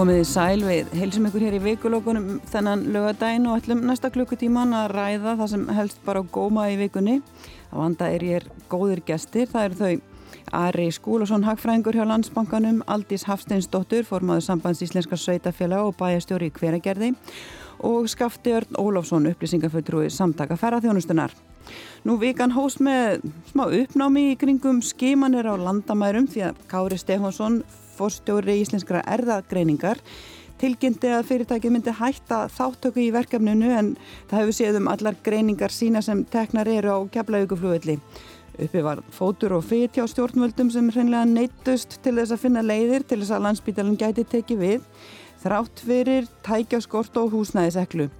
Komiði sæl við, heilsum ykkur hér í vikulókunum þennan lögadaginn og ætlum næsta klukkutíman að ræða það sem helst bara góma í vikunni. Á vanda er ég góðir gestir, það eru þau Ari Skúlason Hagfræðingur hjá Landsbankanum, Aldís Hafsteinsdóttur, formaður sambands Íslenska Sveitafélag og bæjastjóri í hveragerði og Skafti Örn Ólafsson, upplýsingaföldrúi samtaka ferraþjónustunar. Nú vikan hóst með smá uppnámi í kringum skimanir á landamærum því að Kári Stefánsson fórstjóri íslenskra erðagreiningar tilkynnti að fyrirtæki myndi hætta þáttöku í verkefninu en það hefur séð um allar greiningar sína sem teknar eru á keflauguflugulli. Uppi var fótur og fyrt hjá stjórnvöldum sem hreinlega neittust til þess að finna leiðir til þess að landsbítalinn gæti tekið við þrátt fyrir tækjaskort og húsnæðiseklu.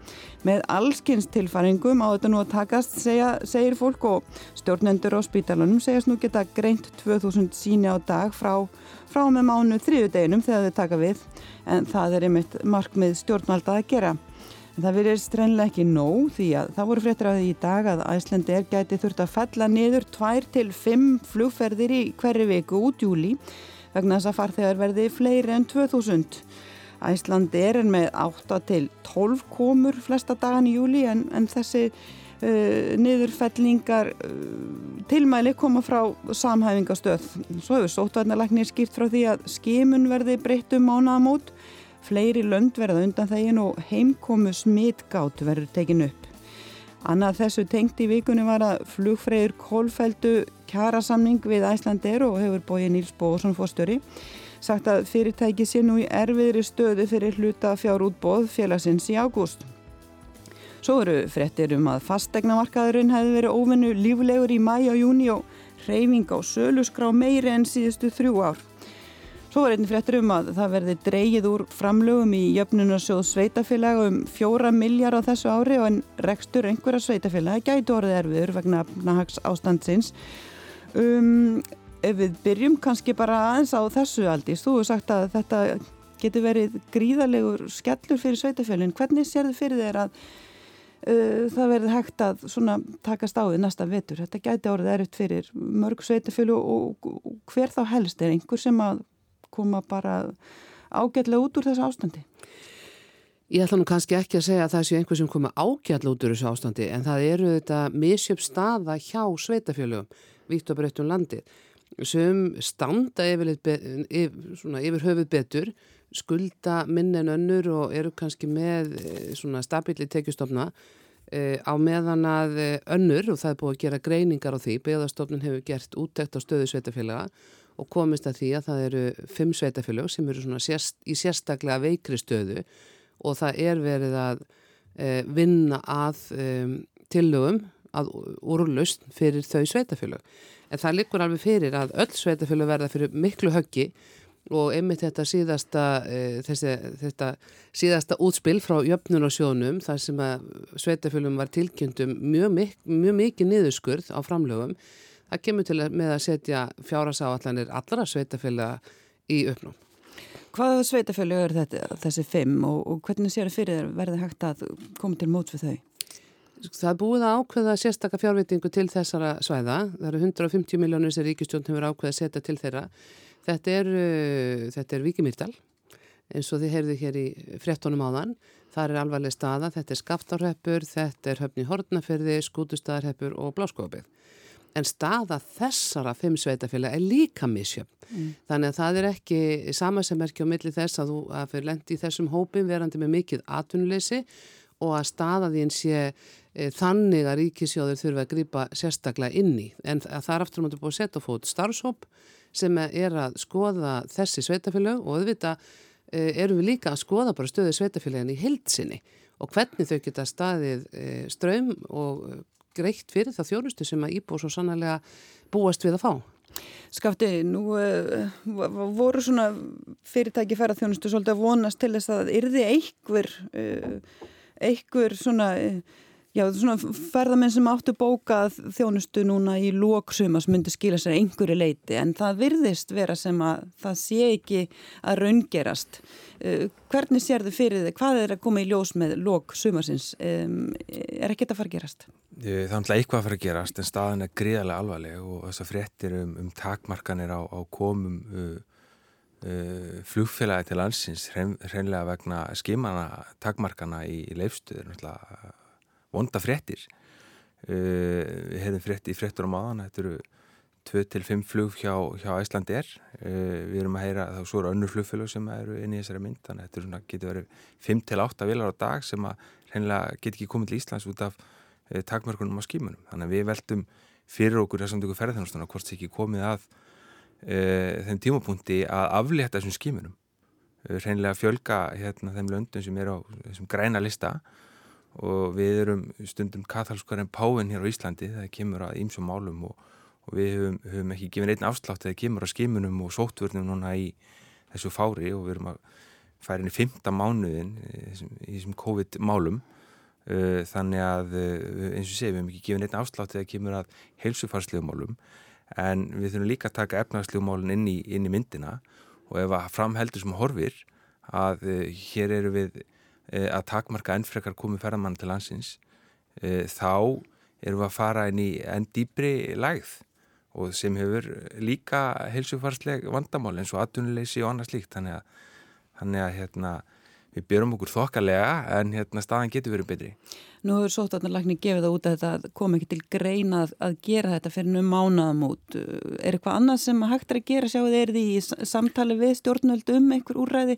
Með allskynns tilfaringum á þetta nú að takast, segja, segir fólk og stjórnendur á spítalunum segjast nú geta greint 2000 síni á dag frá frá með mánu þriðu deginum þegar þau taka við en það er einmitt markmið stjórnvalda að gera. En það verður strænlega ekki nóg því að það voru fréttir á því í dag að Æslandi er gæti þurft að fella niður 2-5 flugferðir í hverju viku út júli vegna þess að farþegar verði fleiri en 2000. Æslandi er en með 8-12 komur flesta dagan í júli en, en þessi uh, niðurfellingar uh, tilmæli koma frá samhæfingastöð. Svo hefur sótvarnalagnir skýrt frá því að skimun verði breytt um mánaðamót, fleiri lönd verða undan þegin og heimkomu smitgátt verður tekin upp. Annað þessu tengt í vikunni var að flugfræður kólfældu kjarasamning við Æslandir og hefur bóið Níls Bóðsson fórstöri sagt að fyrirtæki sé nú í erfiðri stöðu fyrir hluta fjárútbóð félagsins í ágúst. Svo eru frettir um að fastegnamarkaðurinn hefði verið óvinnu lífulegur í mæ og júni og reyfing á sölusgrá meiri en síðustu þrjú ár. Svo er einnig frettir um að það verði dreyið úr framlögum í jöfnunarsjóð sveitafélag um fjóra milljar á þessu ári og en rekstur einhverja sveitafélag gæti orðið erfiður vegna nahags ástandsins. Um, ef við byrjum kannski bara aðeins á þessu aldís, þú hefur sagt að þetta getur verið gríðalegur skellur fyrir sveitafélagin. Hvernig sér þið fyrir þeir að Uh, það verði hægt að takast á því næsta vetur. Þetta gæti orðið erut fyrir mörg sveitafjölu og, og, hver þá helst er einhver sem að koma bara ágætlega út úr þessu ástandi? Ég ætla nú kannski ekki að segja að það séu einhver sem koma ágætlega út úr þessu ástandi en það eru þetta misjöp staða hjá sveitafjölum vitt og breytt um landi sem standa yfir, yfir, yfir höfuð betur skulda minn en önnur og eru kannski með eh, svona stabíli tekjustofna e, á meðan að eh, önnur og það er búið að gera greiningar á því, beðastofnun hefur gert úttekt á stöðu sveitafélaga og komist að því að það eru fimm sveitafélag sem eru svona sérst, í sérstaklega veikri stöðu og það er verið að e, vinna að e, tillögum að úrlust fyrir þau sveitafélag. En það likur alveg fyrir að öll sveitafélag verða fyrir miklu höggi og einmitt þetta síðasta, e, þessi, þetta síðasta útspil frá jöfnun og sjónum þar sem að sveitafölum var tilkynntum mjög, mik mjög mikið niðurskurð á framlögum það kemur til að, með að setja fjárasáallanir allra sveitaföla í uppnum. Hvaða sveitafölu er þetta, þessi fimm og, og hvernig séu fyrir verði hægt að koma til mót við þau? Það búið að ákveða sérstakka fjárvitingu til þessara svæða. Það eru 150 miljónir sem Ríkistjón hefur ákveða að setja til þeirra Þetta er, uh, þetta er Víkimýrdal eins og þið heyrðu hér í frettunum áðan. Það er alvarleg staða, þetta er Skaftárheppur, þetta er Höfni Hortnaferði, Skútustadarheppur og Bláskópið. En staða þessara fimm sveitafélag er líka misjöfn. Mm. Þannig að það er ekki sama sem er ekki á milli þess að þú að fyrir lendi í þessum hópin verandi með mikið atvinnuleysi og að staða þín sé þannig að ríkisjóður þurfa að grýpa sérstaklega inni. En það er aftur þú búið að setja fót starfshóp sem er að skoða þessi sveitafélag og auðvitað eh, erum við líka að skoða bara stöðu sveitafélagin í hildsinni og hvernig þau geta staðið eh, ströym og eh, greitt fyrir það þjónustu sem að íbúið svo sannlega búast við að fá. Skafti, nú uh, voru svona fyrirtæki ferðarþjónustu svolítið að vonast til þess að yrði einhver, uh, einhver svona... Uh, Já, svona ferðamenn sem áttu bókað þjónustu núna í lóksuma sem myndi skila sér einhverju leiti en það virðist vera sem að það sé ekki að raungerast. Uh, hvernig sér þið fyrir þið? Hvað er að koma í ljós með lóksumasins? Um, er ekki þetta að fara að gerast? Það er alltaf eitthvað að fara að gerast en staðan er gríðarlega alvarleg og þess að fréttir um, um takmarkanir á, á komum uh, uh, flugfélagi til landsins hrein, hreinlega vegna skimana takmarkana í, í leifstuður vonda fréttir. Uh, við hefðum frétti í fréttur á maðan þetta eru 2-5 flug hjá, hjá Æslandi er uh, við erum að heyra þá svo eru önnur flugfélag sem eru inn í þessari mynd þannig að þetta svona, getur verið 5-8 vilar á dag sem að hreinlega get ekki komið til Íslands út af uh, takmarkunum á skimunum. Þannig að við veldum fyrir okkur þessum tökur ferðarþjónustuna hvort það ekki komið að uh, þeim tímapunkti að aflétta þessum skimunum. Hreinlega fjölga hérna, þeim löndum sem er á þessum græna lista og við erum stundum kathalskar en páinn hér á Íslandi það kemur að ímsum málum og, og við höfum, höfum ekki gefið einn afslátt þegar kemur að skimunum og sóttvörnum núna í þessu fári og við erum að færa inn í fymta mánuðin í þessum COVID-málum. Þannig að eins og sé við höfum ekki gefið einn afslátt þegar kemur að heilsufarslegumálum en við þurfum líka að taka efnagslegumálun inn, inn í myndina. Og ef að framheldur sem horfir að hér eru við að takmarka ennfrekar komið ferðamann til landsins þá erum við að fara inn í enn dýbri lægð og sem hefur líka heilsufarsleg vandamál eins og aðtunuleysi og annað slíkt þannig að, þannig að hérna, við byrjum okkur þokkalega en hérna, staðan getur verið betri. Nú hefur sótarnarlækni gefið það út að þetta kom ekki til greina að gera þetta fyrir nú mánaðam út. Er eitthvað annað sem hægt er að gera? Sjáu er því í samtali við stjórnvöld um einhver úrræði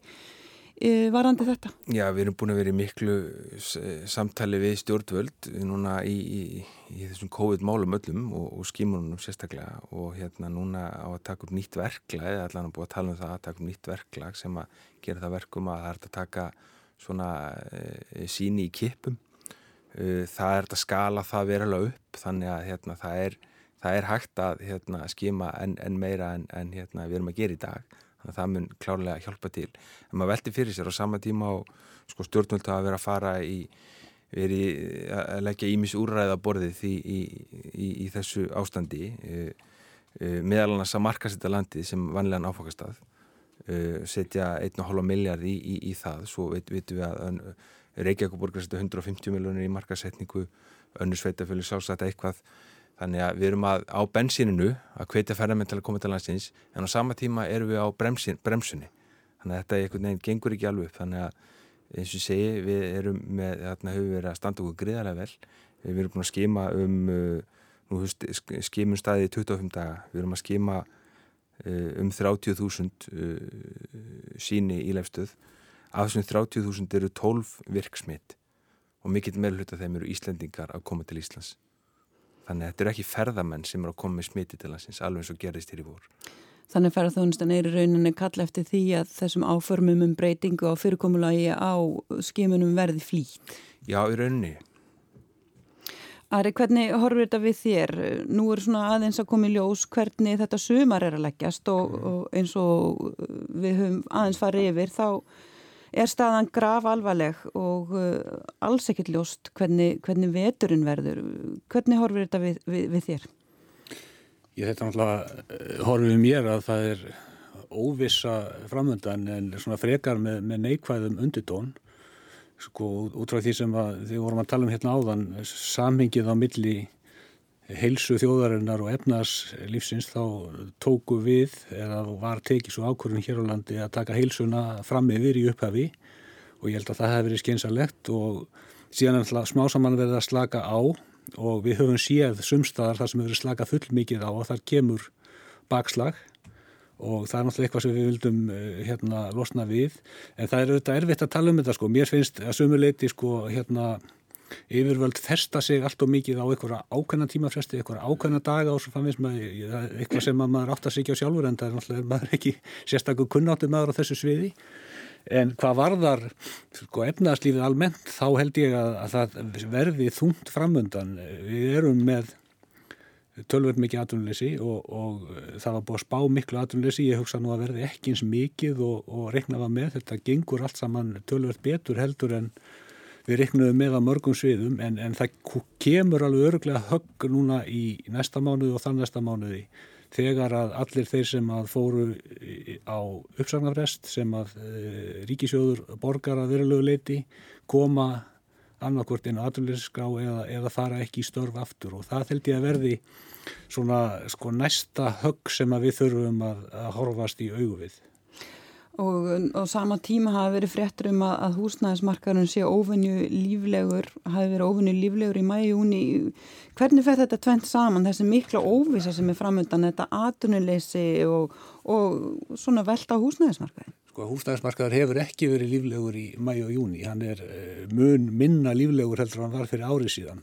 varandi þetta? Já, við erum búin að vera í miklu samtali við stjórnvöld núna í, í, í þessum COVID-málum öllum og, og skímunum sérstaklega og hérna núna á að taka upp nýtt verklag, eða allan að búið að tala um það að taka upp nýtt verklag sem að gera það verkum að það er að taka svona e, síni í kipum e, það er að skala það verulega upp þannig að hérna það er, það er hægt að hérna, skima enn en meira en, en hérna, við erum að gera í dag þannig að það mun klárlega hjálpa til. En maður veldi fyrir sér á sama tíma og sko, stjórnvöld að vera að fara í veri að leggja ímis úrræða borðið í, í, í, í þessu ástandi. E, e, meðal annars að marka setja landið sem vanlegan áfokastað e, setja 1,5 miljard í það. Svo veitum við að Reykjavík borgar setja 150 miljónir í markasetningu önnu sveitafjölu sálsagt eitthvað Þannig að við erum að, á bensíninu að hvetja ferðarmenn til að koma til landsins en á sama tíma erum við á bremsin, bremsunni. Þannig að þetta er einhvern veginn gengur ekki alveg upp. Þannig að eins og segi við erum með, þarna höfum við verið að standa okkur gríðarlega vel. Við erum búin að skima um, nú skimum staðið í 25 daga. Við erum að skima um 30.000 síni í lefstöð. Af þessum 30.000 eru 12 virksmitt og mikill meðluta þeim eru Íslendingar að koma til Íslands. Þannig að þetta eru ekki ferðamenn sem eru að koma með smiti til hansins, alveg eins og gerðist hér í vor. Þannig ferðarþjónustan er í rauninni kalla eftir því að þessum áformum um breytingu á fyrirkomulagi á skimunum verði flýtt. Já, í rauninni. Ari, hvernig horfur þetta við þér? Nú er svona aðeins að koma í ljós hvernig þetta sumar er að leggjast og, og eins og við höfum aðeins farið yfir þá er staðan graf alvarleg og uh, alls ekkert ljóst hvernig, hvernig veturinn verður. Hvernig horfur þetta við, við, við þér? Ég þetta náttúrulega horfið mér að það er óvissa framöndan en svona frekar með, með neikvæðum unditón sko út frá því sem að, því vorum að tala um hérna áðan samhengið á milli heilsu þjóðarinnar og efnarslífsins þá tóku við eða var tekið svo ákvörðun hér á landi að taka heilsuna fram yfir í upphafi og ég held að það hefði verið skeinsalegt og síðan er smá saman verið að slaka á og við höfum séð sumstaðar þar sem hefur slaka full mikið á og þar kemur bakslag og það er náttúrulega eitthvað sem við vildum eh, hérna losna við. En það er auðvitað erfitt að tala um þetta sko, mér finnst að sumuleiti sko hérna yfirvöld festa sig allt og mikið á einhverja ákveðna tímafresti, einhverja ákveðna daga og svo fannst maður eitthvað sem maður átt að sigja sjálfur en það er náttúrulega maður ekki sérstaklega kunnáttu maður á þessu sviði. En hvað varðar sko, efnaðslífið almennt þá held ég að, að það verði þungt framöndan við erum með tölverð mikið atvinnuleysi og, og það var búið að spá miklu atvinnuleysi. Ég hugsa nú að verði ekki eins mikið og, og reiknafa með. Þetta gengur allt saman tölverð betur heldur en við reiknaðum með að mörgum sviðum en, en það kemur alveg öruglega högg núna í næsta mánuði og þann næsta mánuði þegar að allir þeir sem að fóru á uppsagnarrest sem að e, ríkisjóður borgar að verulegu leiti koma annarkvort inn á aturleysskrá eða, eða fara ekki í störf aftur og það held ég að verði svona sko næsta högg sem að við þurfum að, að horfast í augu við. Og á sama tíma hafi verið fréttur um að, að húsnæðismarkarinn sé óvenju líflegur, hafi verið óvenju líflegur í mæju, júni. Hvernig fer þetta tvent saman, þessi mikla óvisa sem er framöndan, þetta atunuleysi og, og svona velta húsnæðismarkarinn? Sko húsnæðismarkaður hefur ekki verið líflegur í mæju og júni, hann er uh, mun minna líflegur heldur hann var fyrir árið síðan.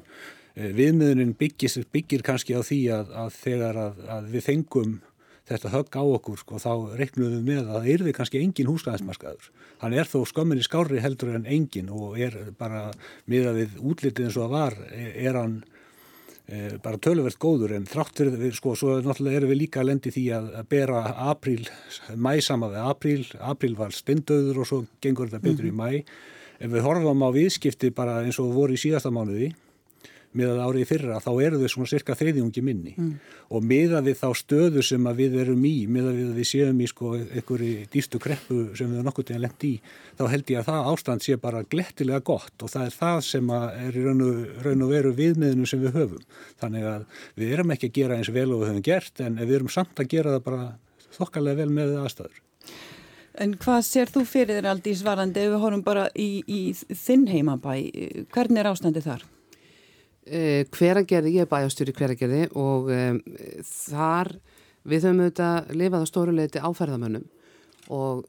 Uh, viðmiðunin byggir, kannski á því að, að þegar að, að við fengum þetta högg á okkur sko, þá reiknum við með að það yrði kannski engin húsnæðismarkaður. Hann er þó skömminni skári heldur en engin og er bara miða við útlitið eins og það var, er hann e, bara töluvert góður en þrátt fyrir við, sko, svo náttúrulega erum við líka að lendi því að, að bera apríl, mæ sama við apríl, apríl var stendauður og svo gengur þetta betur mm -hmm. í mæ. Ef við horfum á viðskipti bara eins og voru í síðasta mánuði, miðað árið fyrra, þá eru þau svona cirka þriðjungi minni mm. og miðað við þá stöðu sem við erum í, miðað við við séum í sko einhverju dýstu kreppu sem við nokkur til að lendi í, þá held ég að það ástand sé bara glettilega gott og það er það sem er í raun og, raun og veru viðmiðinu sem við höfum. Þannig að við erum ekki að gera eins vel og við höfum gert en við erum samt að gera það bara þokkalega vel með aðstæður. En hvað sér þú fyrir þér aldrei svarandi ef við horfum bara í, í þinn heimabæ? Hvernig er ástandið þar? Eh, hveragerði, ég er bæjastjóri hveragerði og um, þar við höfum auðvitað lifað á stóruleiti áferðamönnum og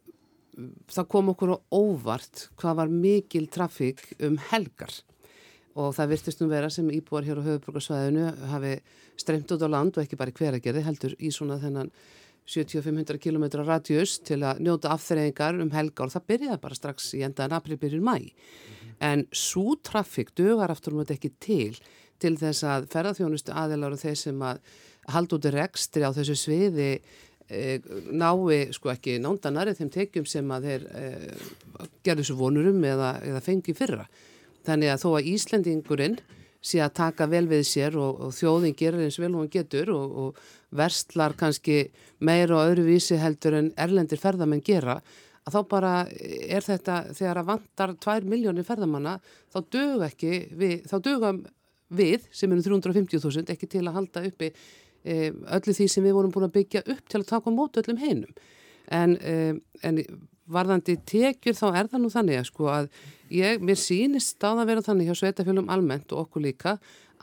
það kom okkur á óvart hvað var mikil trafík um helgar. Og það virtist nú vera sem íbúar hér á höfuborgarsvæðinu hafi streymt út á land og ekki bara hveragerði heldur í svona þennan 7500 km radjus til að njóta afþreyingar um helgar. Og það byrjaði bara strax í endaðan april byrjun mæ en svo trafík dögar aftur um þetta ekki til til þess að ferðarþjónustu aðeinar og þeir sem að halda út í rekstri á þessu sviði e, nái sko ekki nándanari þeim tekjum sem að þeir e, gerðu svo vonurum eða, eða fengi fyrra. Þannig að þó að Íslendingurinn sé að taka vel við sér og, og þjóðin gerir eins vel hann getur og, og verstlar kannski meira og öðru vísi heldur en erlendir ferðamenn gera að þá bara er þetta þegar að vantar 2 miljónir ferðamanna þá dög ekki við, þá dögum við sem erum 350.000 ekki til að halda uppi e, öllu því sem við vorum búin að byggja upp til að taka á mótu öllum heinum en, e, en varðandi tekjur þá er það nú þannig að sko að ég, mér sýnist á það að vera þannig hjá sveitafjölum almennt og okkur líka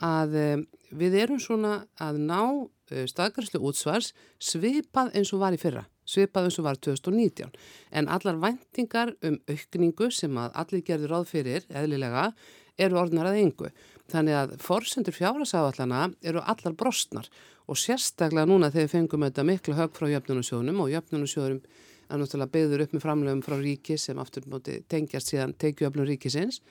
að e, við erum svona að ná e, staðgærslu útsvars svipað eins og var í fyrra svipað eins og var 2019 en allar vendingar um aukningu sem að allir gerður ráð fyrir eðlilega eru orðnar að yngu Þannig að forsendur fjárhasáallana eru allar brostnar og sérstaklega núna þegar við fengum þetta miklu hög frá jöfnunarsjónum og jöfnunarsjónum er náttúrulega beður upp með framlegum frá ríki sem aftur móti tengjast síðan teikjöfnum ríkisins.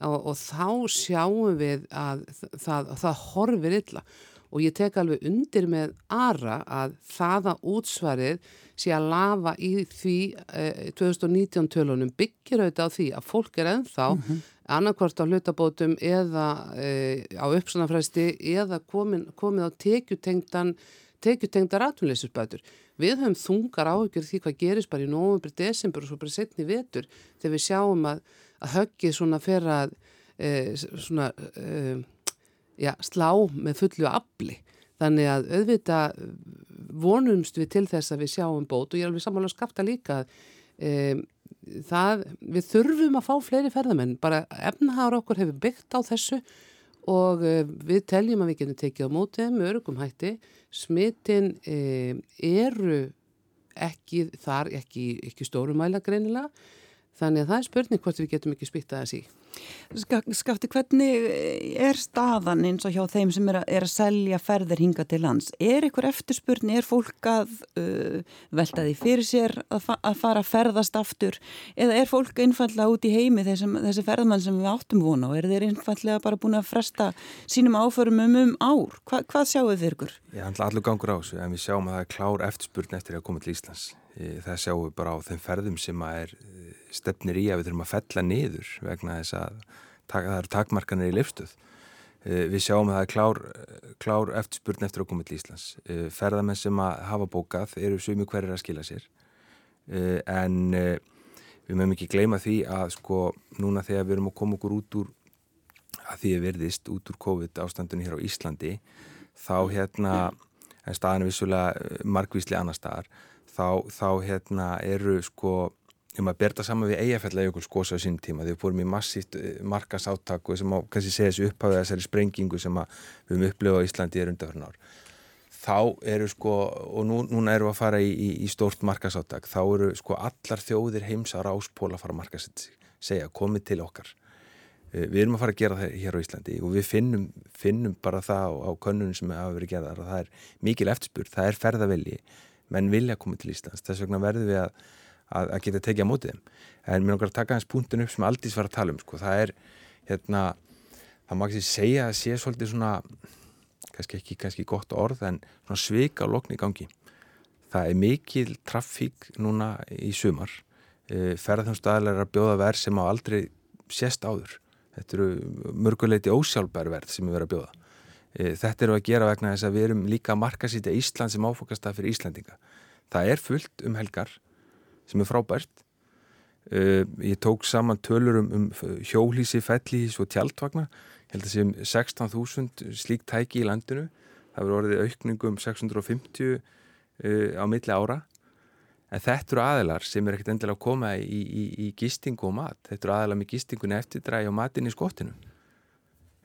Og, og þá sjáum við að það, það horfir illa og ég tek alveg undir með Ara að þaða útsvarið sé að lafa í því eh, 2019 tölunum byggir auðvitað á því að fólk er enþá mm -hmm annarkvort á hlutabótum eða e, á uppsannafræsti eða komin, komið á tekjutengdan tekjutengdar atvinnleysusbætur. Við höfum þungar áhugjur því hvað gerist bara í nógumbrið, desember og svo bara setni vetur þegar við sjáum að, að höggið svona fer að e, svona e, já, slá með fullu afli. Þannig að auðvita vonumst við til þess að við sjáum bót og ég er alveg samanlega skapta líka að e, það, við þurfum að fá fleiri ferðamenn, bara efnahagur okkur hefur byggt á þessu og uh, við teljum að við getum tekið á mótið með örugum hætti. Smittin uh, eru ekki þar, ekki, ekki stórumæla greinilega. Þannig að það er spurning hvort við getum ekki spýttað þessi Skafti, hvernig er staðan eins og hjá þeim sem er að, er að selja ferðir hinga til lands? Er ykkur eftirspurni, er fólk að uh, velta því fyrir sér að, fa að fara að ferðast aftur eða er fólk einfallega út í heimi þessum, þessi ferðmann sem við áttum vona og er þeir einfallega bara búin að fresta sínum áförum um um ár? Hva, hvað sjáu þið ykkur? Já, allur gangur á þessu en við sjáum að það er klár eftirspurni eftir að koma til Íslands. Það sjáum við bara á þeim ferðum sem að er stefnir í að við þurfum að fella niður vegna þess að það eru takmarkanir í lifstuð. Eh, við sjáum að það er klár, klár eftirspurn eftir koma til Íslands. Eh, ferðamenn sem að hafa bókað eru sumi hverjir að skila sér eh, en við mögum ekki gleyma því að sko núna þegar við erum að koma okkur út úr að því að verðist út úr COVID ástandunni hér á Íslandi þá hérna en staðan er vissulega margvísli annar staðar þá, þá hérna eru sko um að berða saman við eigafællajökul skosa á sín tíma þegar við fórum í massíft markasáttak og sem á kannski segja þessi upphafið þessari sprengingu sem við höfum upplifað á Íslandi er undanfjörn ár. Þá eru sko, og nú, núna eru að fara í, í, í stórt markasáttak, þá eru sko allar þjóðir heims á ráspól að fara að markasett segja, komið til okkar. Eh, við erum að fara að gera það hér á Íslandi og við finnum, finnum bara það á, á könnunum sem hafa verið gerðar og það er mikil eftirspurt, það er ferðavilli menn vilja að koma til Íslands þess vegna verður við að, að, að geta tekið á mótið þeim, en mér nokkar að taka hans punktin upp sem aldís var að tala um, sko, það er hérna, það má ekki segja að sé svolítið svona kannski ekki kannski gott orð en svona svika lokn í gangi. Það er mikil trafík núna í sumar. E, ferðarþjónstæðilega er að bjóða verð sem á aldrei sést áður. Þetta eru mörguleiti ósjálfbæri verð sem við verðum að bjóða. E, þetta eru að gera vegna þess að við erum líka að marka sýtja Ísland sem áfokast að fyrir Íslandinga það er fullt um helgar sem er frábært. E, ég tók saman tölur um, um hjólísi, fellísi og tjaldvagna. Held að séum 16.000 slík tæki í landinu. Það verður orðið aukningu um 650 uh, á milli ára. En þetta eru aðilar sem er ekkert endilega að koma í, í, í gistingu og mat. Þetta eru aðilar með gistingun eftirdrægi og matin í skottinu.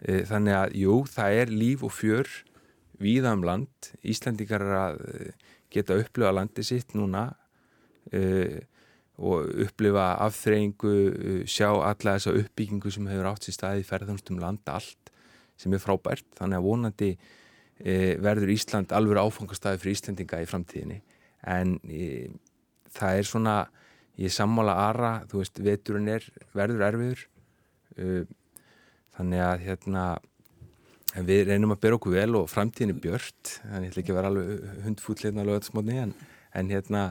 Uh, þannig að jú, það er líf og fjör víða um land. Uh, geta upplifa landi sitt núna uh, og upplifa afþreyingu, uh, sjá alla þessa uppbyggingu sem hefur átt sér staði ferðanstum landa allt sem er frábært. Þannig að vonandi e, verður Ísland alveg áfangastæði fyrir Íslandinga í framtíðinni. En það er svona ég sammála aðra, þú veist, veturinn er verður erfiður. Þannig að hérna við reynum að bera okkur vel og framtíðin er björnt, þannig að ég ætla ekki að vera alveg hundfúll hérna á lögatsmótni en, en hérna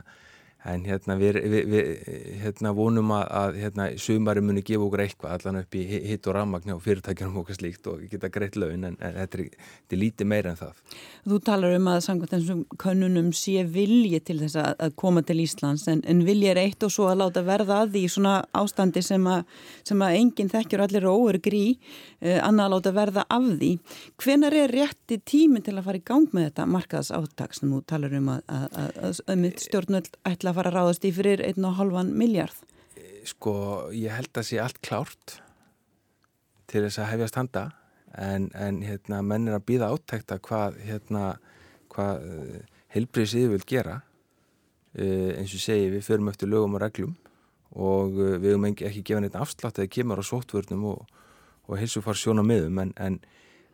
en hérna við, við, við hérna vonum að, að hérna sumari muni gefa okkur eitthvað allan upp í hitt og rammagn og fyrirtækjum okkur slíkt og geta greitt laun en, en þetta, er, þetta er lítið meira en það. Þú talar um að samkvæmt þessum könnunum sé vilji til þess að, að koma til Íslands en, en vilji er eitt og svo að láta verða að því svona ástandi sem að, sem að enginn þekkjur allir óörgri eh, annað að láta verða af því. Hvenar er rétti tími til að fara í gang með þetta markaðs áttak sem þú talar um að, að stjórnöld ætla að fara að ráðast í fyrir 1,5 miljard? Sko, ég held að sé allt klárt til þess að hefjast handa en, en hérna, menn er að býða átækta hvað, hérna, hvað uh, helbriðsið vil gera uh, eins og segi við förum eftir lögum og reglum og uh, við höfum ekki, ekki gefað neitt afslátt það kemur á sóttvörnum og, og helsufar sjóna miðum en, en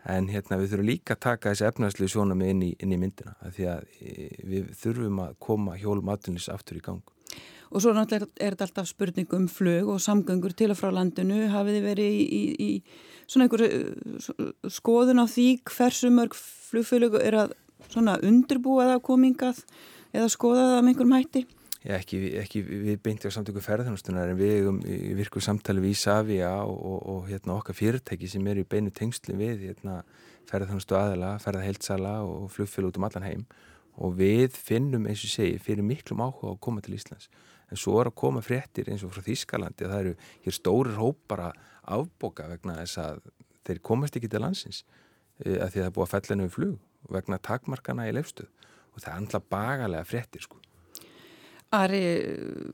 en hérna við þurfum líka að taka þessi efnaðslu sjónami inn í, inn í myndina því að e, við þurfum að koma hjólum aðlunis aftur í gang Og svo náttúrulega er þetta alltaf spurning um flög og samgöngur til og frá landinu hafið þið verið í, í, í svona einhverju skoðun á því hversu mörg flugfélög er að svona undirbúaða komingað eða skoðaða með einhverjum hætti? Ekki, ekki við beinti á samtöku ferðarþjónustunar en við um, virkum samtali við Ísafja og, og, og hérna, okkar fyrirtæki sem er í beinu tengslu við hérna, ferðarþjónustu aðala, ferðarheilsala og flugfél út um allan heim. Og við finnum, eins og segi, fyrir miklum áhuga að koma til Íslands. En svo er að koma fréttir eins og frá Þískalandi að það eru hér stórir hópar að afboka vegna þess að þeir komast ekki til landsins e, að því að það búið að fella hennu í flug vegna takmarkana í lefstuð og það er andla bagalega fréttir sko Ari,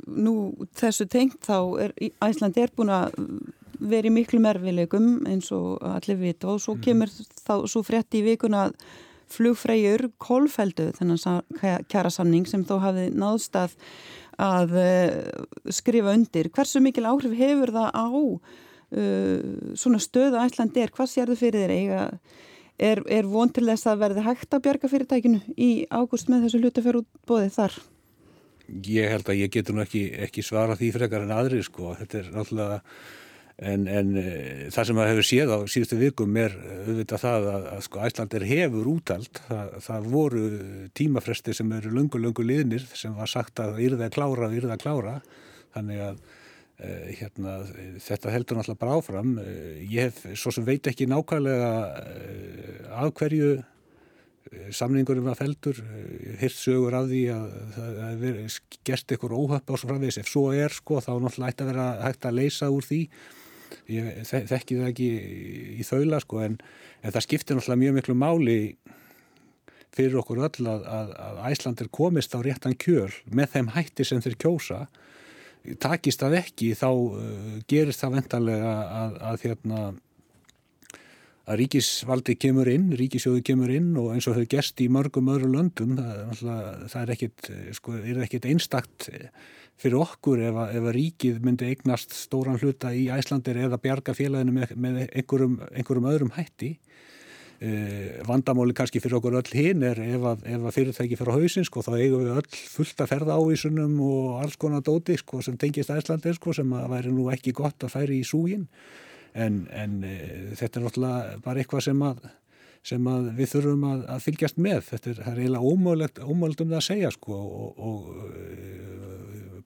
nú þessu tengt þá er Æslandi er búin að vera í miklu merfileikum eins og allir vita og svo mhm. kemur þá svo frétti í vikuna flugfræjur kólfeldu þennan kjara samning sem þó hafið náðst að, að uh, skrifa undir. Hversu mikil áhrif hefur það á uh, svona stöðu Æslandi er? Hvað sér þau fyrir þér eiga? Er, er von til þess að verði hægt að bjarga fyrirtækinu í ágúst með þessu hlutafjörútbóði þar? Ég held að ég getur nú ekki, ekki svara því frekar en aðri sko. Þetta er náttúrulega, en, en e, það sem að hefur séð á síðustu vikum er auðvitað það að, að sko Æslandir hefur útald. Það, það voru tímafresti sem eru lungu, lungu liðnir sem var sagt að yrða að klára, yrða að klára. Þannig að e, hérna, þetta heldur náttúrulega bara áfram. E, ég hef svo sem veit ekki nákvæmlega af hverju samningurum var feldur, hirt sögur af því að það er gert eitthvað óhöpp á svo framvegis, ef svo er sko þá náttúrulega ætti að vera hægt að leysa úr því. Ég þekki það ekki í þaula sko en, en það skiptir náttúrulega mjög miklu máli fyrir okkur öll að, að, að Æslandir komist á réttan kjöl með þeim hætti sem þeir kjósa. Takist það ekki þá uh, gerist það vendarlega að, að hérna að ríkisvaldi kemur inn, ríkisjóði kemur inn og eins og þau gerst í mörgum öðru löndum, það, það er ekkit, sko, er ekkit einstakt fyrir okkur ef að, ef að ríkið myndi eignast stóran hluta í Æslandir eða bjarga félaginu með, með einhverjum, einhverjum öðrum hætti. Eh, vandamáli kannski fyrir okkur öll hinn er ef að, að fyrirtæki fyrir hausin sko, þá eigum við öll fullt að ferða ávísunum og alls konar dóti sko, sem tengist Æslandir sko, sem að væri nú ekki gott að færi í súginn en, en e, þetta er náttúrulega bara eitthvað sem að, sem að við þurfum að, að fylgjast með. Þetta er, er eiginlega ómögulegt, ómögulegt um það að segja sko. Og, og e,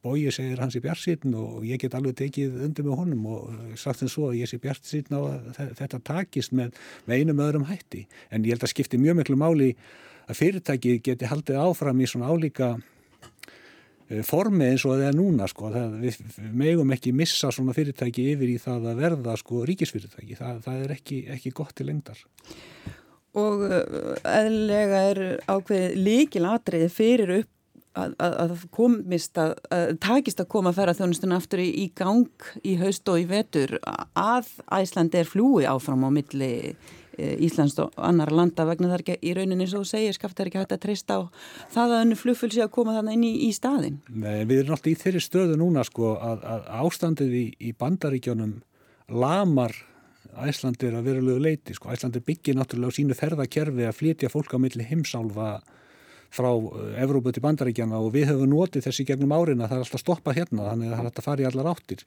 bóið segir hans í bjartsýtn og ég get alveg tekið undir með honum og sagt þess svo að ég sé bjartsýtn á að þetta takist með, með einum öðrum hætti. En ég held að skipti mjög miklu máli að fyrirtæki geti haldið áfram í svona álíka formi eins og það er núna sko. það, við megum ekki missa svona fyrirtæki yfir í það að verða sko ríkisfyrirtæki, það, það er ekki, ekki gott til lengdar. Og eðlega er ákveðið líkil atriði fyrir upp að, að, að komist að, að takist að koma að færa þjónustun aftur í, í gang í haust og í vetur að Æslandi er flúi áfram á milli Eh, Íslands og annar landa vegna það er ekki í rauninni svo segir skaft er ekki hægt að treysta á það að önnu flugfölsi að koma þannig inn í, í staðin. Nei, við erum alltaf í þeirri stöðu núna sko að, að ástandið í, í bandaríkjónum lamar Æslandir að verulegu leiti sko. Æslandir byggir náttúrulega á sínu ferðakerfi að flytja fólk á milli heimsálfa frá eh, Evrópu til bandaríkjana og við höfum notið þessi gegnum árin að það er alltaf stoppað hérna þannig að það er alltaf farið allar áttir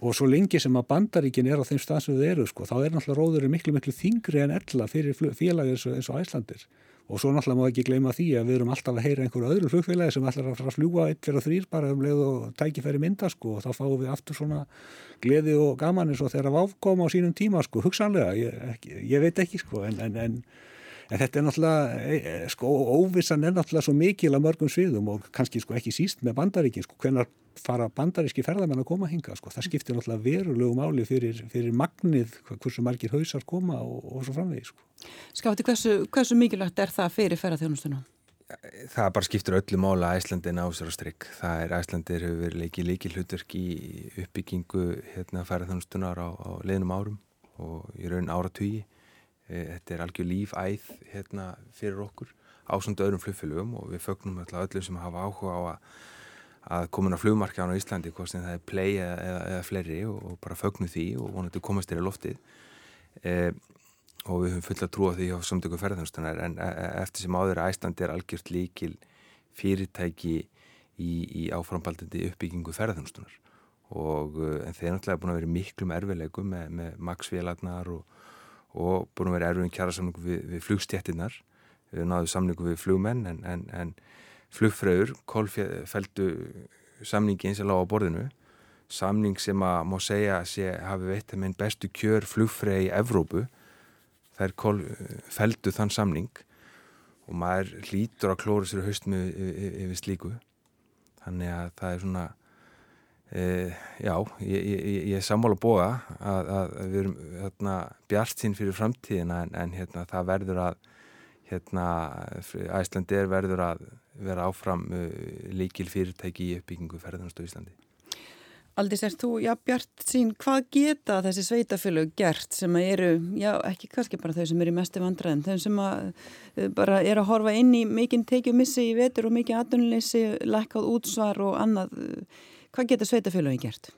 og svo lengi sem að bandaríkin er á þeim stað sem þau eru sko, þá er náttúrulega róðurinn miklu miklu þingri en ella fyrir félagir eins og, eins og Æslandir og svo náttúrulega má ekki gleyma því að við erum alltaf að heyra einhverju öðru flugfélagi sem ætlar að fljúa eitt fyrir þrýr bara um leið og tækifæri mynda sko og þá fáum við aftur svona gleði og gaman eins og þeirra váfkoma á sínum tíma sko, hugsanlega, ég, ég veit ekki sko en, en, en En þetta er náttúrulega, e, e, sko, óvissan er náttúrulega svo mikil að mörgum sviðum og kannski sko ekki síst með bandaríkin, sko, hvenar fara bandaríski ferðarmenn að koma að hinga, sko, það skiptir náttúrulega verulegu máli fyrir, fyrir magnið, hversu margir hausar koma og, og svo framvegi, sko. Skafti, hversu, hversu mikilvægt er það fyrir ferðarþjónustunum? Það bara skiptir öllu mála að Æslandin á sér á strikk. Það er Æslandir hefur verið leikið líkil hlutverk í uppbyggingu hérna, ferðarþjónustunar á, á leðnum árum og í raun áratugji Eh, þetta er algjör lífæð hérna, fyrir okkur ásöndu öðrum flugfélögum og við fögnum öllum sem hafa áhuga á að, að komin á flugmarkján á Íslandi hvort sem það er play eða, eða, eða fleiri og, og bara fögnum því og vonandi komast þér í loftið. E, og við höfum fulla trú á því á samtöku ferðarþjónustunar en e, e, eftir sem áður að Íslandi er algjört líkil fyrirtæki í, í áframbaldandi uppbyggingu ferðarþjónustunar og en þeir er náttúrulega búin að vera miklum erfileikum með, með maksvélarnar og og búin að vera erfum kjara samningu við, við flugstjættinnar við náðum samningu við flugmenn en, en, en flugfröður kólfældu samningi eins og lág á borðinu. Samning sem að má segja að hafi veitt að minn bestu kjör flugfröði í Evrópu. Þær fældu þann samning og maður hlýtur að klóra sér haust með yfir slíku. Þannig að það er svona E, já, ég, er sammála búa að, að við erum hérna, bjart sín fyrir framtíðina en, en hérna, það verður að hérna, Æslandir verður að vera áfram uh, líkil fyrirtæki í uppbyggingu ferðanast á Íslandi. Aldís, er þú, já, bjart sín, hvað geta þessi sveitafélög gert sem eru, já, ekki kannski bara þau sem eru í mestu vandræðin, þau sem að, bara er að horfa inn í mikinn tekið missi í vetur og mikið aðunleysi, lekkað útsvar og annað Hvað getur sveitafélagi gert?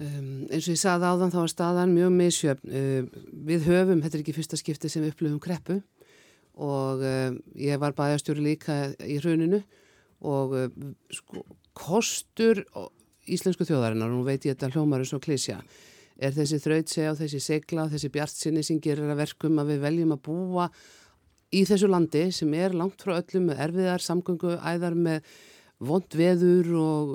Um, eins og ég saði áðan þá var staðan mjög misjöfn. Uh, við höfum, þetta er ekki fyrsta skipti sem við upplöfum kreppu og uh, ég var bæjastjóri líka í rauninu og uh, sko, kostur íslensku þjóðarinnar, og nú veit ég þetta hljómar eins og klísja, er þessi þrautsega og þessi segla og þessi bjartsinni sem gerir að verkum að við veljum að búa í þessu landi sem er langt frá öllum með erfiðar samgöngu, æðar með vond veður og,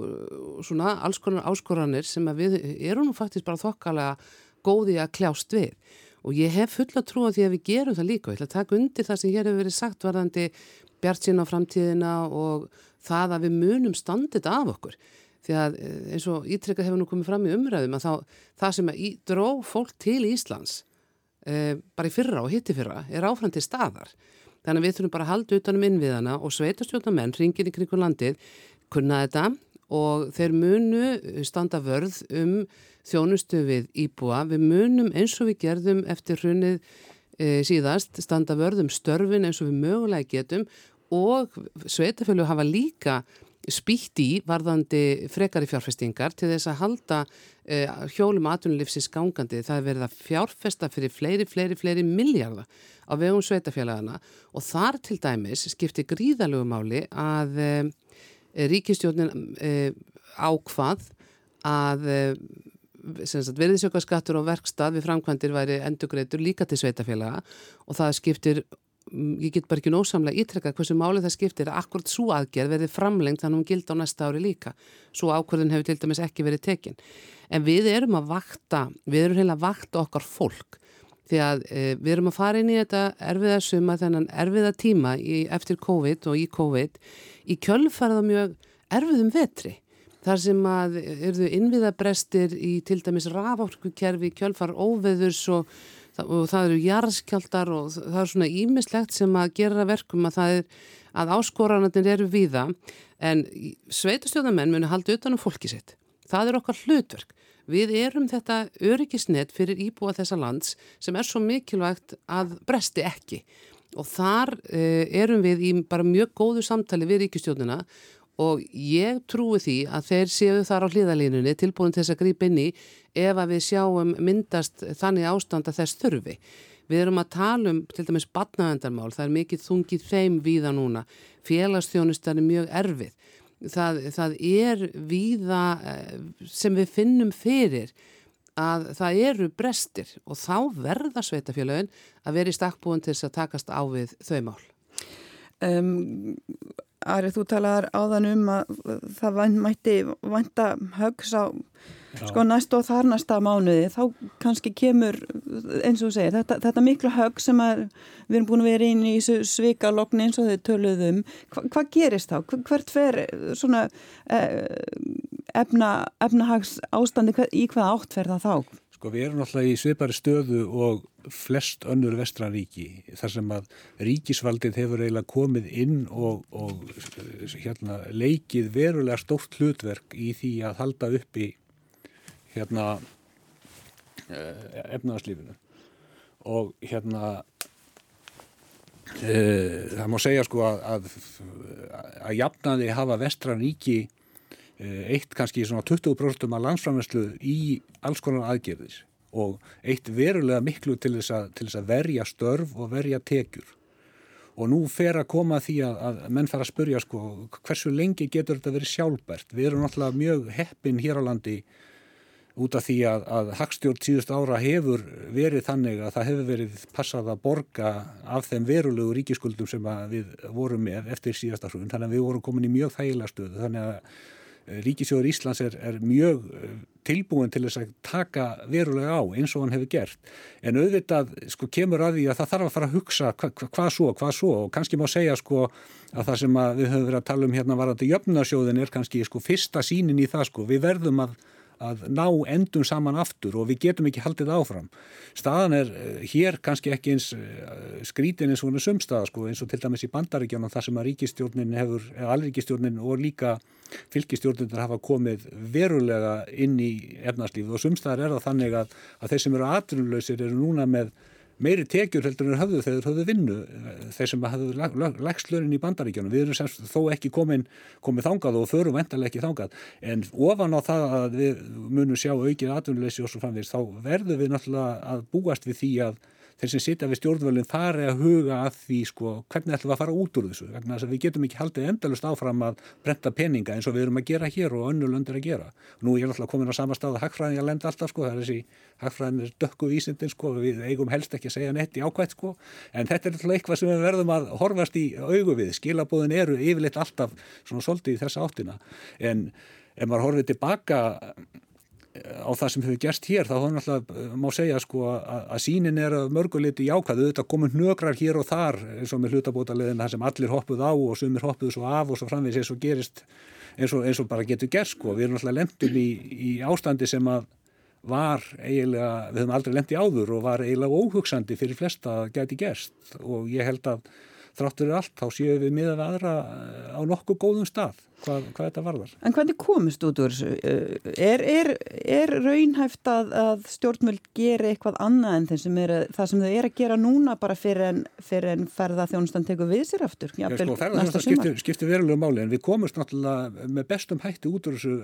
og svona alls konar áskoranir sem við erum nú faktisk bara þokkalega góði að kljást við. Og ég hef fulla trú að því að við gerum það líka. Og ég ætla að taka undir það sem hér hefur verið sagt varðandi bjart sín á framtíðina og það að við munum standið af okkur. Því að eh, eins og ítrykkað hefur nú komið fram í umræðum að þá, það sem að dró fólk til Íslands e, bara í fyrra og hitti fyrra er áfram til staðar Þannig að við þurfum bara að halda utanum innviðana og sveitastjórnamenn ringin í kringu landið kunna þetta og þeir munu standa vörð um þjónustu við íbúa. Við munum eins og við gerðum eftir hrunnið e, síðast standa vörð um störfin eins og við mögulega getum og sveitafjölu hafa líka spýtt í varðandi frekari fjárfestingar til þess að halda eh, hjólum aðtunulífsins gangandi. Það er verið að fjárfesta fyrir fleiri, fleiri, fleiri miljardar á vegum sveitafélagana og þar til dæmis skiptir gríðalögum máli að eh, ríkistjónin eh, ákvað að verðisjökkarskattur og verkstað við framkvæmdir væri endugreitur líka til sveitafélaga og það skiptir ég get bara ekki nósamlega ítrekka hversu málið það skiptir að akkurat svo aðgerð verði framlengt þannig að hún gild á næsta ári líka. Svo ákvörðin hefur til dæmis ekki verið tekin. En við erum að vakta við erum heila að vakta okkar fólk því að e, við erum að fara inn í þetta erfiða suma þennan erfiða tíma í, eftir COVID og í COVID í kjölfarða mjög erfiðum vetri þar sem að eruðu innviðabrestir í til dæmis rafórkukerfi kjölfar óveðurs og og það eru jarðskjaldar og það er svona ímislegt sem að gera verkum að það er að áskoranarnir eru víða en sveitastjóðamenn muni halda utanum fólki sitt. Það er okkar hlutverk. Við erum þetta öryggisnett fyrir íbúa þessa lands sem er svo mikilvægt að bresti ekki og þar eh, erum við í bara mjög góðu samtali við ríkistjóðina og ég trúi því að þeir séu þar á hlýðalínunni tilbúin til þess að grípa inn í ef að við sjáum myndast þannig ástand að þess þurfi. Við erum að tala um til dæmis batnavendarmál, það er mikið þungið þeim víða núna, félagsþjónustar er mjög erfið. Það, það er víða eh, sem við finnum fyrir að það eru brestir og þá verða sveitafélagin að vera í stakkbúin til þess að takast á við þau mál. Um, Ari, þú talaðar áðan um að það mætti vanta högs á sko næst og þar næsta mánuði þá kannski kemur eins og þú segir þetta, þetta miklu hög sem að, við erum búin að vera inn í svikalogni eins og þau töluðum Hva, hvað gerist þá? Hvert fer svona eh, efna, efnahags ástandi í hvað átt fer það þá? Sko við erum alltaf í svipari stöðu og flest önnur vestranríki þar sem að ríkisvaldið hefur eiginlega komið inn og, og hérna, leikið verulega stórt hlutverk í því að halda upp í hérna, eh, efnaðarslífinu og hérna e, það má segja sko að að, að jafnaði hafa vestranríki eh, eitt kannski svona 20% af landsframværslu í alls konar aðgerðis og eitt verulega miklu til þess að, til þess að verja störf og verja tekjur. Og nú fer að koma því að, að menn fara að spurja sko hversu lengi getur þetta verið sjálfbært. Við erum náttúrulega mjög heppin hér á landi út af því að, að hagstjórn síðust ára hefur verið þannig að það hefur verið passað að borga af þeim verulegu ríkiskuldum sem við vorum með eftir síðasta hrun. Þannig að við vorum komin í mjög þægilega stöðu. Þannig að Ríkisjóður Íslands er, er mjög eh, tilbúin til þess að taka verulega á eins og hann hefur gert. En auðvitað sko kemur að því að það þarf að fara að hugsa hva, hva, hvað svo, hvað svo. Og kannski má segja sko að það sem að við höfum verið að tala um hérna varandi jöfnarsjóðin er kannski sko fyrsta sínin í það sko. Við verðum að að ná endum saman aftur og við getum ekki haldið áfram. Staðan er eh, hér kannski ekki eins eh, skrítin eins og hún er sumstaða sko, eins og til dæmis í bandaríkjónum þar sem að ríkistjórnin hefur, eða alríkistjórnin og líka fylgistjórnir hafa komið verulega inn í efnarslífið og sumstaðar er það þannig að, að þeir sem eru aðrunlausir eru núna með meiri tekjur heldur en höfðu þegar höfðu vinnu þeir sem hafðu lagst lörin í bandaríkjónum við erum semst þó ekki komin komið þangað og förum vendalega ekki þangað. En ofan á það að við munum sjá aukið atvinnuleysi og svo framvegist þá verðum við náttúrulega að búast við því að þeir sem sitja við stjórnvölinn fari að huga að því sko hvernig ætlum við að fara út úr þessu? Vegna þess að við getum ekki haldið endalust áfram að brenda peninga eins og við erum að gera hér og önnu löndir að gera. Nú er ég alltaf komin á sama stað að hagfræðin ég lenda alltaf sko, það er þessi hagfræðin er dökku vísindin sko, við eigum helst ekki að segja nett í ákvæmt sko, en þetta er alltaf eitthvað sem við verðum að horfast í augu við, skilabóðin eru yfirleitt alltaf svona svolítið í þessa áttina, en ef maður horfið tilbaka á það sem hefur gerst hér þá hann alltaf eh, má segja sko að, að sínin er mörguleiti jákvæðu þetta komur nökrar hér og þar eins og með hlutabótaleðin það sem allir hoppuð á og sumir hoppuð svo af og svo framvegis eins og gerist eins og, eins og bara getur gerst sko. Við erum alltaf lendum í, í ástandi sem að var eiginlega, við höfum aldrei lendi áður og var eiginlega óhugsandi fyrir flesta að geti gerst. Og ég held að þráttur allt, þá séum við miðan aðra á nokkuð góðum stað hvað, hvað þetta varðar. En hvernig komist út úr þessu? Er, er, er raunhæft að, að stjórnmjöld gera eitthvað annað en sem er, það sem þau er að gera núna bara fyrir en, fyrir en ferða þjónustan tekur við sér aftur? Já, sko, ferða þjónustan skiptir, skiptir verulega máli en við komumst náttúrulega með bestum hætti út úr þessu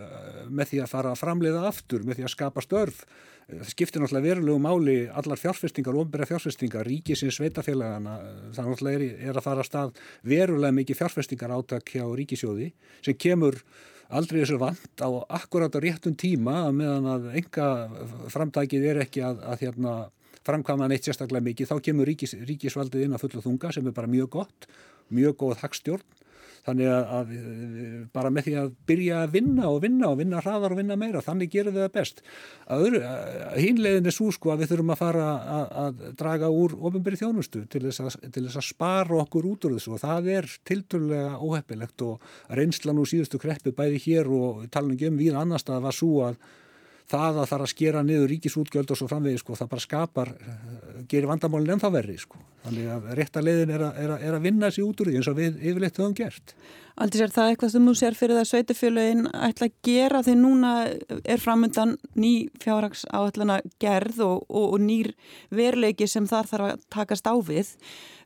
með því að fara að framleiða aftur, með því að skapa störf það skiptir náttúrulega verulegu máli allar fjárfestingar, ofnbæra fjárfestingar ríkisins sveitafélagana, það náttúrulega er, er að fara að stað verulega mikið fjárfestingar átak hjá ríkisjóði sem kemur aldrei þessu vant á akkurát á réttum tíma meðan að enga framtækið er ekki að, að hérna, framkvæma neitt sérstaklega mikið, þá kemur ríkis, ríkisvaldið inn að fulla þunga sem er bara mjög gott, mjög góð hagstjórn þannig að, að bara með því að byrja að vinna og vinna og vinna hraðar og vinna meira, þannig gerum við það best. Hínlegin er svo sko að við þurfum að fara að, að draga úr ofinberi þjónustu til þess, að, til þess að spara okkur út úr þessu og það er tilturlega óheppilegt og reynslan úr síðustu kreppu bæði hér og talningum um við annars að það var svo að það að fara að skera niður ríkisútgjöld og svo framvegi sko, það bara skapar eh, gerir vandamálinn ennþá verri sko. þannig að rétta leiðin er, er, er að vinna sér út úr því eins og við yfirleitt höfum gert Aldrei sér það eitthvað sem þú sér fyrir það sveitufjöluinn ætla að gera því núna er framöndan ný fjárrags áallana gerð og, og, og nýr verleiki sem þar þarf að takast á við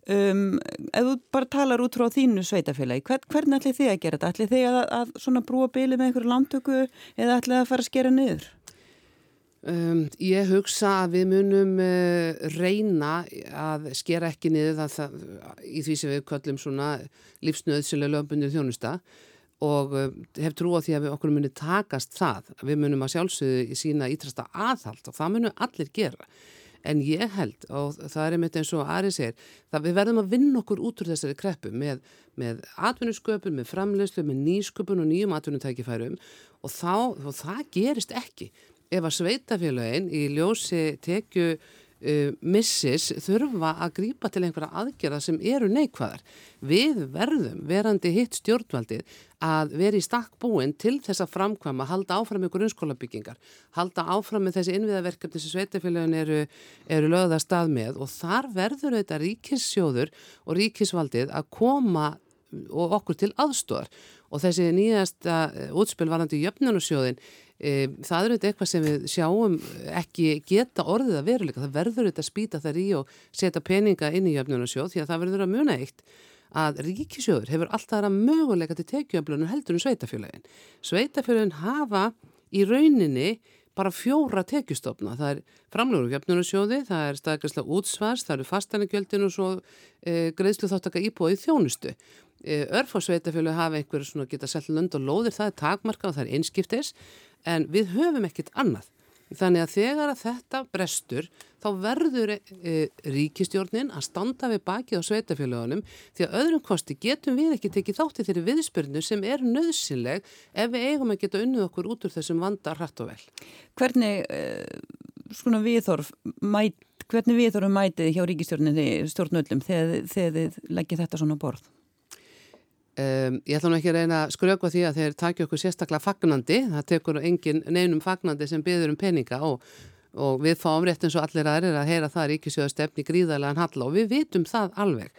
Um, ef þú bara talar út frá þínu sveitafélagi, Hvern, hvernig ætli þið að gera þetta? ætli þið að, að brúa bíli með einhverju landtöku eða ætli það að fara að skera niður? Um, ég hugsa að við munum uh, reyna að skera ekki niður það, það, í því sem við kallum svona lífsnöðsilega lögbundir þjónusta og uh, hef trú á því að við okkur munum takast það, við munum að sjálfsögðu í sína ítrasta aðhald og það munum allir gera. En ég held og það er einmitt eins og Ari segir það við verðum að vinna okkur út úr þessari kreppu með, með atvinnusköpun, með framlegslu, með nýsköpun og nýjum atvinnutækifærum og, þá, og það gerist ekki ef að sveitafélagin í ljósi tekju uh, missis þurfa að grýpa til einhverja aðgerða sem eru neikvæðar. Við verðum verandi hitt stjórnvaldið að vera í stakk búin til þess að framkvæma, halda áfram ykkur unnskólabyggingar, halda áfram með þessi innviðaverkefni sem sveitafélagin eru, eru lögða stað með og þar verður þetta ríkissjóður og ríkisvaldið að koma og okkur til aðstóðar og þessi nýjasta útspil varandi jöfnunusjóðin E, það eru eitthvað sem við sjáum ekki geta orðið að veruleika. Það verður þetta að spýta þar í og setja peninga inn í jöfnunarsjóð því að það verður að muna eitt að ríkisjóður hefur alltaf aðra möguleika til tekjuöflunum heldur um sveitafélagin sveitafélagin hafa í rauninni bara fjóra tekjustofna. Það er framlögur jöfnunarsjóði það er staðgærslega útsvars, það eru fastanegjöldin og svo e, greiðslu þáttaka íbúið þjónustu e, örfórsveitafélagi hafa einhver svona geta selgt lönd og lóðir, það er takmarka og það er einskiptis en við höfum ekkit annað. Þannig að þegar að þetta brestur þá verður e, ríkistjórnin að standa við bakið á sveitafélagunum því að öðrum kosti getum við ekki tekið þátti þeirri viðspörnu sem er nöðsynleg ef við eigum að geta unnið okkur út úr þessum vanda hrætt og vel. Hvernig, e, svona viðþorf, mæt, hvernig viðþorfum mætið hjá ríkistjórninni stjórnöldum þegar þið leggir þetta svona borð? Um, ég ætla nú ekki að reyna að skröku því að þeir takja okkur sérstaklega fagnandi, það tekur engin neinum fagnandi sem byður um peninga og, og við fáum rétt eins og allir aðrir að heyra það ríkissjóður stefni gríðarlegan halla og við vitum það alveg.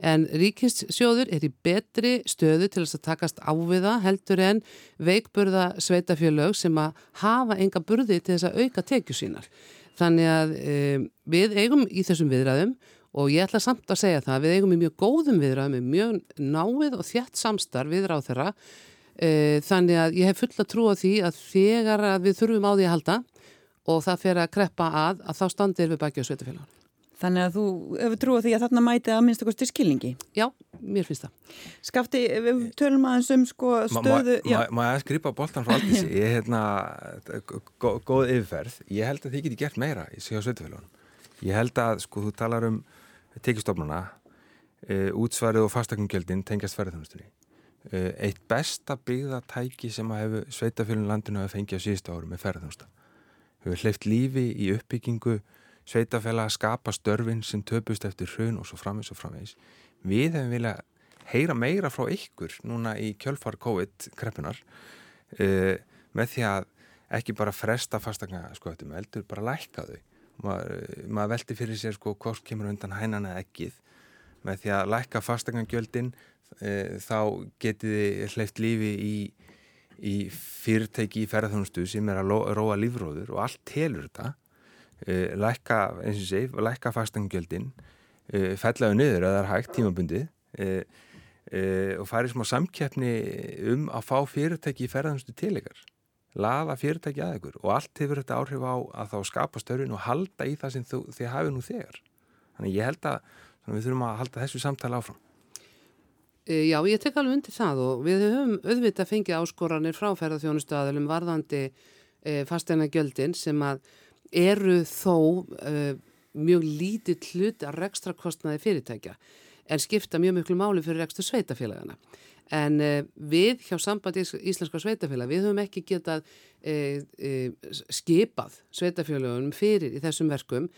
En ríkissjóður er í betri stöðu til þess að takast á við það heldur en veikburða sveitafjölög sem að hafa enga burði til þess að auka tekju sínar. Þannig að um, við eigum í þessum viðræðum og ég ætla samt að segja það að við eigum í mjög góðum viðræðum með mjög náið og þjætt samstarf viðráð þeirra e, þannig að ég hef fulla trú á því að þegar að við þurfum á því að halda og það fer að kreppa að að þá standir við baki á sveitafélagunum. Þannig að þú hefur trú á því að þarna mæti að minnst okkur til skilningi? Já, mér finnst það. Skafti, við tölum aðeins um sko stöðu... Má ég að skripa bóltan frá allt þessi? Ég er hérna, góð yfirferð. Ég held að þið geti gert meira í sig á sveitafélagunum. Ég held að, sko, þú talar um tekistofnuna e, útsvarið og fastakungjöldin tengjast ferðarþjónustunni e, eitt besta byggðatæki sem að hefur sveitafélun landinu að fengja á síðustu árum er ferðarþjónusta hefur hleyft lífi í uppbyggingu sveitafélag að skapa störfin sem töpust eftir hrun og svo framvegs og framvegs við hefum viljað heyra meira frá ykkur núna í kjölfar COVID-kreppunar e, með því að ekki bara fresta fastakna skoðum, heldur bara lækka þau maður, maður veldi fyrir sér sko hvort kemur undan hænan eða ekkið með því að lækka fastegnangjöldin e, þá getiði hleyft lífi í, í fyrirtæki í ferðarþjónustu sem er að róa lífróður og allt telur þetta. E, lækka, eins og sé, lækka fastegnangjöldin e, fellaðu niður að það er hægt tímabundið og farið smá samkeppni um að fá fyrirtæki í ferðarþjónustu til ykkar laða fyrirtæki að ykkur og allt hefur þetta áhrif á að þá skapa störfin og halda í það sem þú, þið hafið nú þegar. Þannig ég held að við þurfum að halda þessu samtala áfram. E, Já, ég tek alveg undir það og við höfum auðvitað fengið áskoranir frá ferðarþjónustöðalum varðandi e, fasteina gjöldin sem að eru þó e, mjög lítið hlut að rekstra kostnaði fyrirtækja en skipta mjög mjög máli fyrir rekstur sveitafélagana En uh, við hjá sambandi Íslenska sveitafélag, við höfum ekki getað uh, uh, skipað sveitafélagunum fyrir í þessum verkum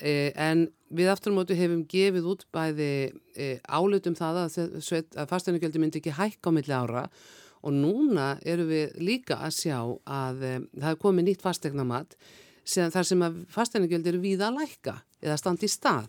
en við aftur á mótu hefum gefið út bæði álutum það að, að fasteignagjöldi myndi ekki hækka á milli ára og núna eru við líka að sjá að það er komið nýtt fasteignamat þar sem að fasteignagjöldi eru víða að lækka eða standi í stað.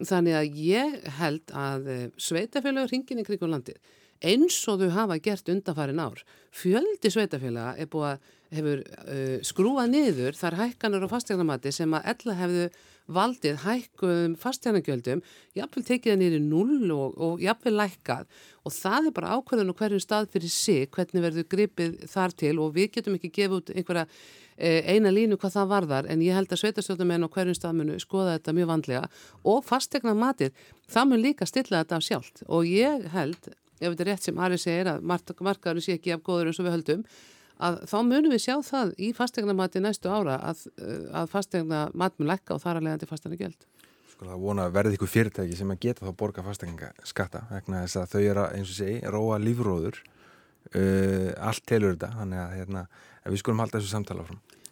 Þannig að ég held að sveitafélagur hringin í kringum landið eins og þau hafa gert undanfarin ár. Fjöldi sveitafélaga er búið að hefur uh, skrúað niður þar hækkanar og fastegnamati sem að ella hefðu valdið hækkum fastegnagjöldum, jáfnveil tekið það niður í null og, og jáfnveil lækkað. Og það er bara ákveðan og hverjum stað fyrir sig hvernig verður gripið þar til og við getum ekki gefið út einhverja uh, eina línu hvað það varðar en ég held að sveitastjórnamenn og hverjum stað munu skoða þetta mjög vandlega. Og fastegnamatið það mun líka stilla þetta af sjálft. Og ég held ef þetta er rétt sem Ari segir að markaður sé ekki af góður eins og við höldum að þá munum við sjá það í fastegnamati næstu ára að, að fastegnamat mun lekka og þar að leiðandi fastegna gæld. Sko það vona að verði ykkur fyrirtæki sem að geta þá borga fastegna skatta vegna þess að þau eru að eins og segi róa lífróður uh, allt telur þetta þannig að hérna, við skulum halda þessu samtala.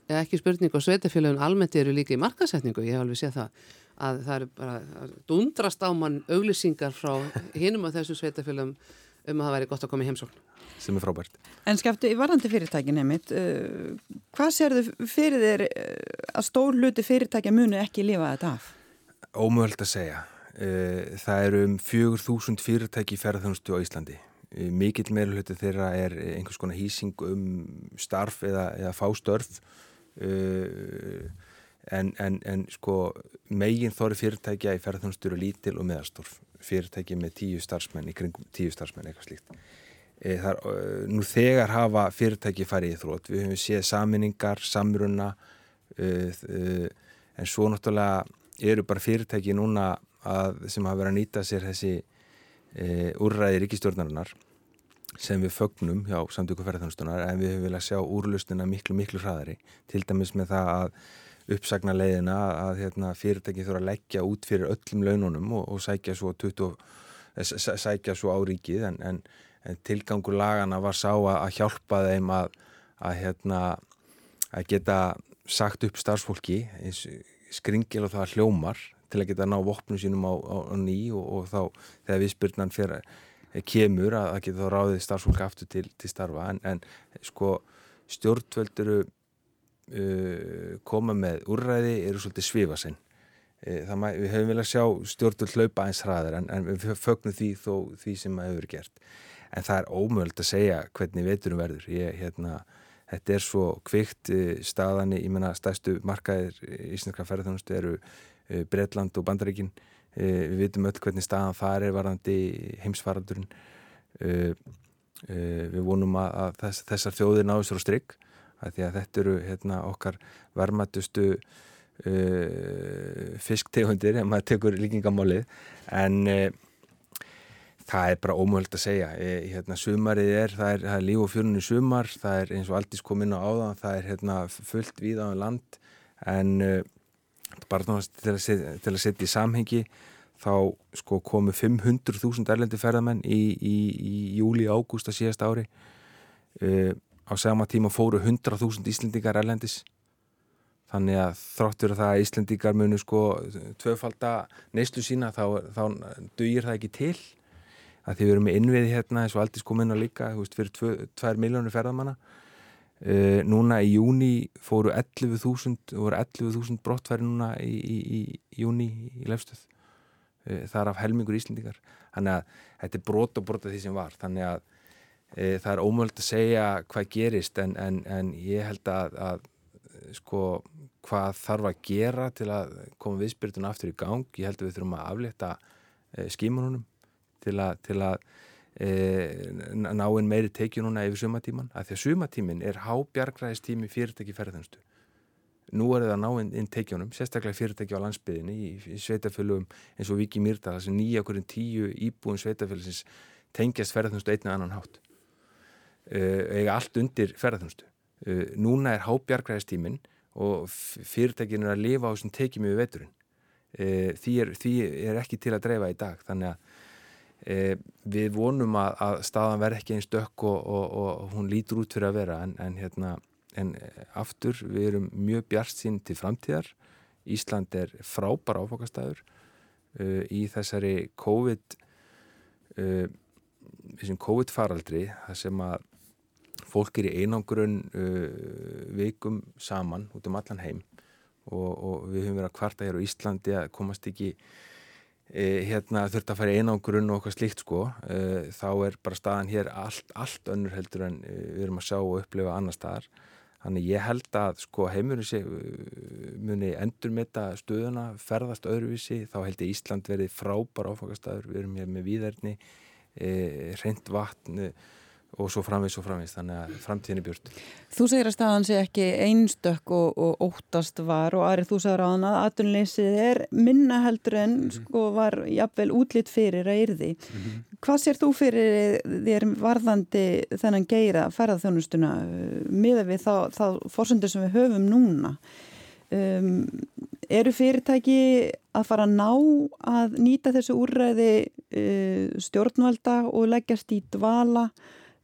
Eða ekki spurning og sveitafélagin almennt eru líka í markasetningu, ég hef alveg séð það að það eru bara dundrast á mann auglýsingar frá hinnum á þessu sveitafélagum um að það væri gott að koma í heimsókn. Sem er frábært. En skeftu, í varandi fyrirtækin heimitt, uh, hvað sér þau fyrir þér uh, að stór hluti fyrirtækja munu ekki lifa þetta af? Ómöld að segja. Uh, það eru um 4.000 fyrirtæki í ferðarþjónustu á Íslandi. Uh, mikill meirulhutti þeirra er einhvers konar hýsing um starf eða, eða fástörf uh, en, en, en sko megin þóri fyrirtækja í ferðarþjónustu eru lítil og meðastorf fyrirtæki með tíu starfsmenn í kringum tíu starfsmenn eitthvað slíkt. E, þar, nú þegar hafa fyrirtæki farið í þrótt, við hefum séð saminningar, samrunna e, e, en svo náttúrulega eru bara fyrirtæki núna að, sem hafa verið að nýta sér þessi úrræði ríkistjórnarinnar sem við fögnum hjá samtöku ferðarþjónustunar en við hefum viljað sjá úrlustina miklu miklu hraðari. Til dæmis með það að uppsagna leiðina að hérna, fyrirtæki þurfa að leggja út fyrir öllum laununum og, og sækja svo, 20, sækja svo á ríkið en, en, en tilgangur lagana var sá að hjálpa þeim að, að, hérna, að geta sagt upp starfsfólki skringil og það hljómar til að geta ná vopnum sínum á, á, á ný og, og þá þegar viðspyrnan fyrir kemur að, að geta þá ráðið starfsfólk aftur til, til starfa. En, en sko stjórnvölduru uh, koma með úrræði eru svolítið svifasinn. Uh, við hefum viljað sjá stjórnvöld hlaupa eins hraðar en, en við fögnum því þó því sem hefur verið gert. En það er ómöld að segja hvernig veiturum verður. Ég, hérna, þetta er svo kvikt uh, staðani, ég menna stæstu markaðir íslenska ferðarþjónustu eru Breitland og Bandaríkin. Við vitum öll hvernig staðan það er varandi heimsfaraldurinn. Við vonum að, að þess, þessar þjóðir náðu sér á strikk að því að þetta eru hérna, okkar vermatustu uh, fisktegundir ef maður tekur líkingamálið. En uh, það er bara ómöld að segja. E, hérna, sumarið er, það er, er líf og fjörunni sumar, það er eins og aldís komin á áðan það er hérna, fullt við á land. En uh, bara til að, til að setja í samhengi þá sko komu 500.000 erlendi ferðamenn í, í, í júli ágúst að síðast ári. Og á sama tíma fóru 100.000 Íslendingar erlendis. Þannig að þráttur það að Íslendingar munu sko tvöfalda neyslu sína þá, þá dugir það ekki til. Að því við erum með innviði hérna eins og aldrei sko minna líka veist, fyrir 2 miljónir ferðamanna. Uh, núna í júni fóru 11.000 voru 11.000 brottfæri núna í, í, í, í júni í lefstöð uh, þar af helmingur íslendingar. Þannig að þetta er brot og brot af því sem var. Þannig að það er ómöld að segja hvað gerist en, en, en ég held að, að sko hvað þarf að gera til að koma viðspyrtun aftur í gang. Ég held að við þurfum að aflétta uh, skímanunum til að, til að ná einn meiri tekið núna yfir sumatíman að því að sumatímin er hábjargræðistími fyrirtæki ferðanstu nú er það að ná inn, inn teikjónum, sérstaklega fyrirtæki á landsbyðinni í, í sveitafölugum eins og Viki Myrdal, þessi nýja okkur en tíu íbúin sveitafölusins tengjast ferðarþjónustu einn og annan hátt eiga allt undir ferðarþjónustu uh, núna er hábjargræðistímin og fyrirtækin er að lifa á þessum teikjum yfir veturinn. Uh, því, er, því er ekki til að dreifa í dag. Þannig að við vonum að, að staðan verð ekki einn stökk og, og, og hún lítur út fyrir að vera. En, en hérna en eh, aftur við erum mjög bjart sín til framtíðar. Ísland er frábær áfokastæður uh, í þessari COVID uh, COVID faraldri þar sem að fólk er í einangrun uh, vikum saman út um allan heim og, og við höfum verið að kvarta hér á Íslandi að komast ekki hérna þurft að fara í einangrun og okkar slíkt sko. Þá er bara staðan hér allt, allt önnur heldur en við erum að sjá og upplefa annar staðar. Þannig ég held að sko heimurinn sé uh, muni endurmeta stöðuna, ferðast öðruvísi, þá held ég Ísland verið frábær áfangastæður, við erum hér með výðarni, e, reynd vatn, og svo framvís og framvís, þannig að framtíðin er björn. Þú segir að staðan sé ekki einstök og, og óttast var og aðrið þú sagði ráðan að atunleysið er minna heldur en mm -hmm. sko var jafnvel útlitt fyrir að yrði. Mm -hmm. Hvað sér þú fyrir þér varðandi þennan geira ferðarþjónustuna miða við þá, þá fórsöndur sem við höfum núna? Um, eru fyrirtæki að fara að ná að nýta þessu úrræði uh, stjórnvalda og leggjast í dvala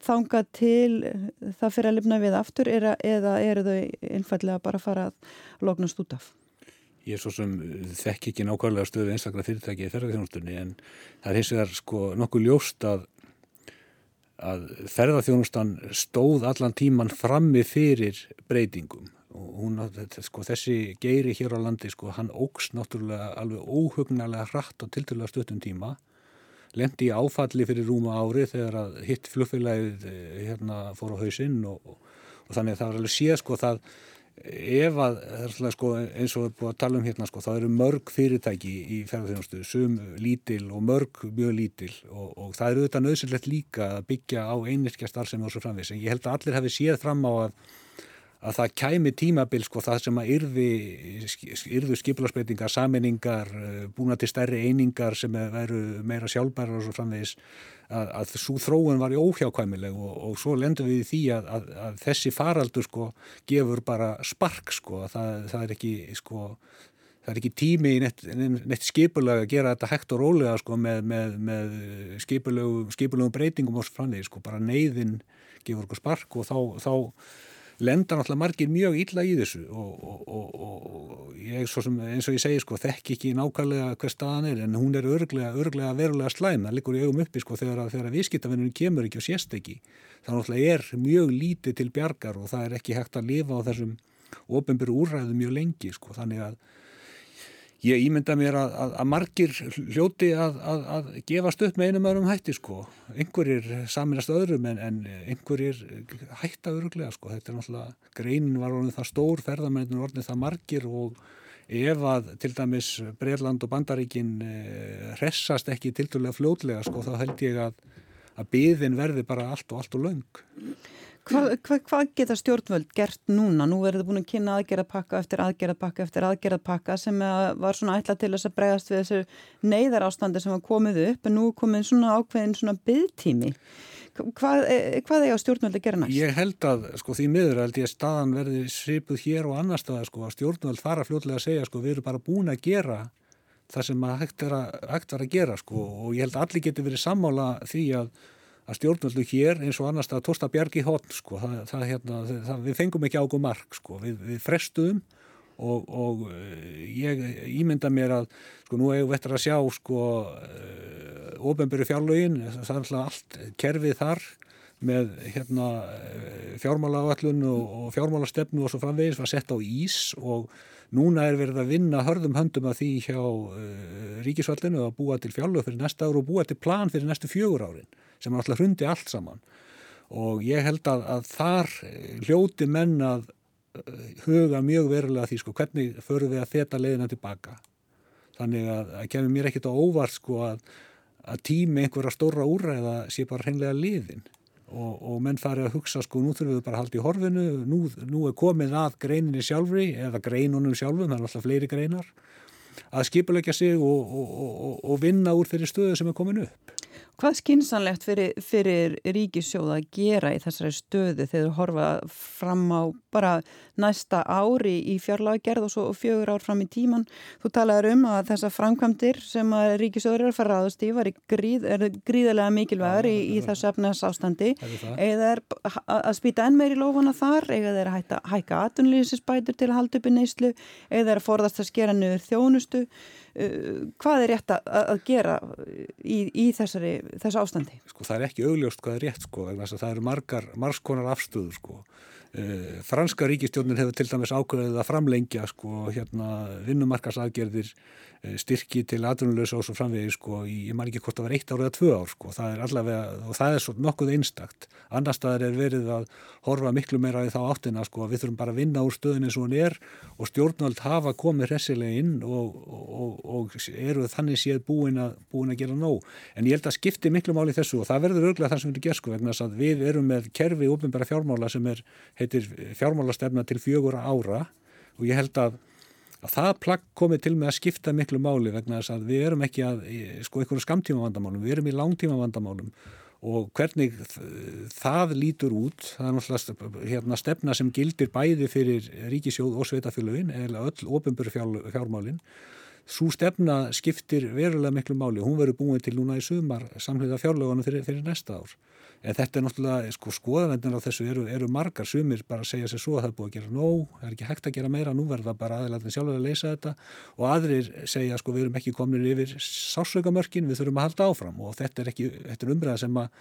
þanga til það fyrir að lifna við aftur eða, eða eru þau einfallega bara að fara að lognast út af? Ég er svo sem þekk ekki nákvæmlega stöðu einstaklega fyrirtæki í ferðarþjónustunni en það er hins vegar sko nokkuð ljóst að, að ferðarþjónustan stóð allan tíman frammi fyrir breytingum og hún, sko, þessi geiri hér á landi sko, hann ógs náttúrulega alveg óhugnalega hratt á tilturlega stöttum tíma lendi í áfalli fyrir rúma ári þegar að hitt flugfélagið eh, hérna fór á hausinn og, og, þannig að það var alveg séð sko það ef að, sko, eins og við erum búin að tala um hérna sko, þá eru mörg fyrirtæki í ferðarþjónustu, sum lítil og mörg mjög lítil og, og það eru auðvitað nöðsynlegt líka að byggja á einirkja starfsemi og svo framvis en ég held að allir hafi séð fram á að að það kæmi tímabil sko það sem að yrði, yrðu skipilarsbreytingar, saminningar, eh, búna til stærri einingar sem veru meira sjálfbærar og svo framvegis að, að svo þróun var í óhjákvæmileg og, og svo lendum við í því að, að, að þessi faraldur sko gefur bara spark sko, það, það er ekki sko það er ekki tími í neitt, neitt skipulega að gera þetta hægt og rólega sko með, með, með skipulegu breytingum og svo framvegis sko, bara neyðin gefur okkur spark og þá, þá lenda náttúrulega margir mjög illa í þessu og, og, og, og ég sem, eins og ég segi sko þekk ekki nákvæmlega hver staðan er en hún er örglega, örglega verulega slæm, það likur í augum uppi sko þegar, þegar viðskiptafinnunum kemur ekki og sést ekki. Það náttúrulega er mjög lítið til bjargar og það er ekki hægt að lifa á þessum ofinbyrju úrræðu mjög lengi sko. Þannig að ég ímynda mér að, að, að margir hljóti að, að gefast upp með einum öðrum hætti sko. Einhverjir saminast öðrum en, en einhverjir hætta öruglega sko. Þetta er náttúrulega, greinin var orðin það stór, ferðamennir orðin það margir og ef að til dæmis Breirland og Bandaríkin eh, hressast ekki tildulega fljótlega sko þá held ég að byðin verði bara allt og allt og laung. Hvað hva, hva geta stjórnvöld gert núna? Nú verður þið búin að kynna aðgerðapakka eftir aðgerðapakka eftir aðgerðapakka sem var svona ætla til þess að bregast við þessu neyðar ástandi sem var komið upp en nú komið svona ákveðin svona byggtími. Hvað, e, hvað á stjórnvöld að gera næst? Ég held að sko því miður held ég að staðan verði svipuð hér og annar staða sko að stjórnvöld fara fljóðlega að segja sko við erum bara búin að gera það sem að hægt að, hægt að gera sko og ég held að allir geti verið sammála því að að stjórnvöldu hér eins og annars það tósta bjargi hótt sko, það, það, hérna, það, við fengum ekki águm mark sko, við, við frestuðum og, og eh, ég ímynda mér að sko nú hefur við eftir að sjá sko ofenbyrju fjárlögin, það er alltaf allt kerfið þar með hérna, fjármálaáallun og, og fjármálastefnu og svo framvegis var sett á ís og núna er verið að vinna hörðum höndum að því hjá uh, ríkisvallinu að búa til fjárlög fyrir næsta ár og búa til plan fyrir næstu fjögur árin sem er alltaf hrundi allt saman. Og ég held að, að þar hljóti menn að huga mjög verulega því sko hvernig förum við að þetta leiðina tilbaka þannig að það kemur mér ekkit á óvart sko að, að tími einhverja stóra úræða sé bara hreinlega liðin og, og menn fari að hugsa sko nú þurfum við bara að halda í horfinu. Nú, nú er komið að greininni sjálfri eða greinunum sjálfum, það er alltaf fleiri greinar að skipulegja sig og, og, og vinna úr þeirri stöðu sem er komin upp Hvað skinsanlegt fyrir, fyrir ríkissjóða að gera í þessari stöðu þegar þú horfa fram á bara næsta ári í fjárlagerð og svo fjögur ár fram í tíman? Þú talaður um að þessa framkvæmdir sem að ríkissjóður er að fara aðast í var gríð, er gríðilega mikilvægur í, í þessu efnæðs ástandi eða er að spýta enn meir í lófana þar? Eða er að hætta, hækka atunlýsinsbætur til að halda upp í neyslu? Eða er að forðast að skera niður þjónustu hvað er rétt að, að gera í, í þessari, þessu ástandi? Sko það er ekki augljóst hvað er rétt sko, það eru margar, margskonar afstöður sko. Uh, franska ríkistjónin hefur til dæmis ákveðið að framlengja sko, hérna, vinnumarkasaðgerðir Eh, styrki til atvinnulösa og svo framvegi sko, ég man ekki hvort það var eitt ár eða tvö ár sko, það er allavega, og það er svo nokkuð einstakt, annar staðar er verið að horfa miklu meira í þá áttina sko, við þurfum bara að vinna úr stöðinni svo hann er og stjórnvöld hafa komið hressilega inn og, og, og eru þannig séð búin að, búin að gera nóg, en ég held að skipti miklu máli þessu og það verður örglega það sem við gerum sko, vegna að við erum með kerfi óbyrnbæra fjármála sem er, heitir fjármálastefna til fjögur ára og ég held að að það plagg komið til með að skipta miklu máli vegna þess að við erum ekki að sko einhverju skamtíma vandamálum, við erum í langtíma vandamálum og hvernig það lítur út, það er náttúrulega hérna, stefna sem gildir bæði fyrir ríkisjóð og sveitafélagin eða öll ofinböru fjármálin. Svo stefna skiptir verulega miklu máli, hún verður búin til núna í sumar samhliða fjárlagunum fyrir, fyrir næsta ár En þetta er náttúrulega, sko, skoðavendin á þessu eru, eru margar. Sumir bara að segja sér svo að það er búið að gera nóg, það er ekki hægt að gera meira, nú verður það bara aðeins sjálfur að leysa þetta. Og aðrir segja, sko, við erum ekki komin yfir sásaukamörkin, við þurfum að halda áfram. Og þetta er ekki, þetta er umræða sem að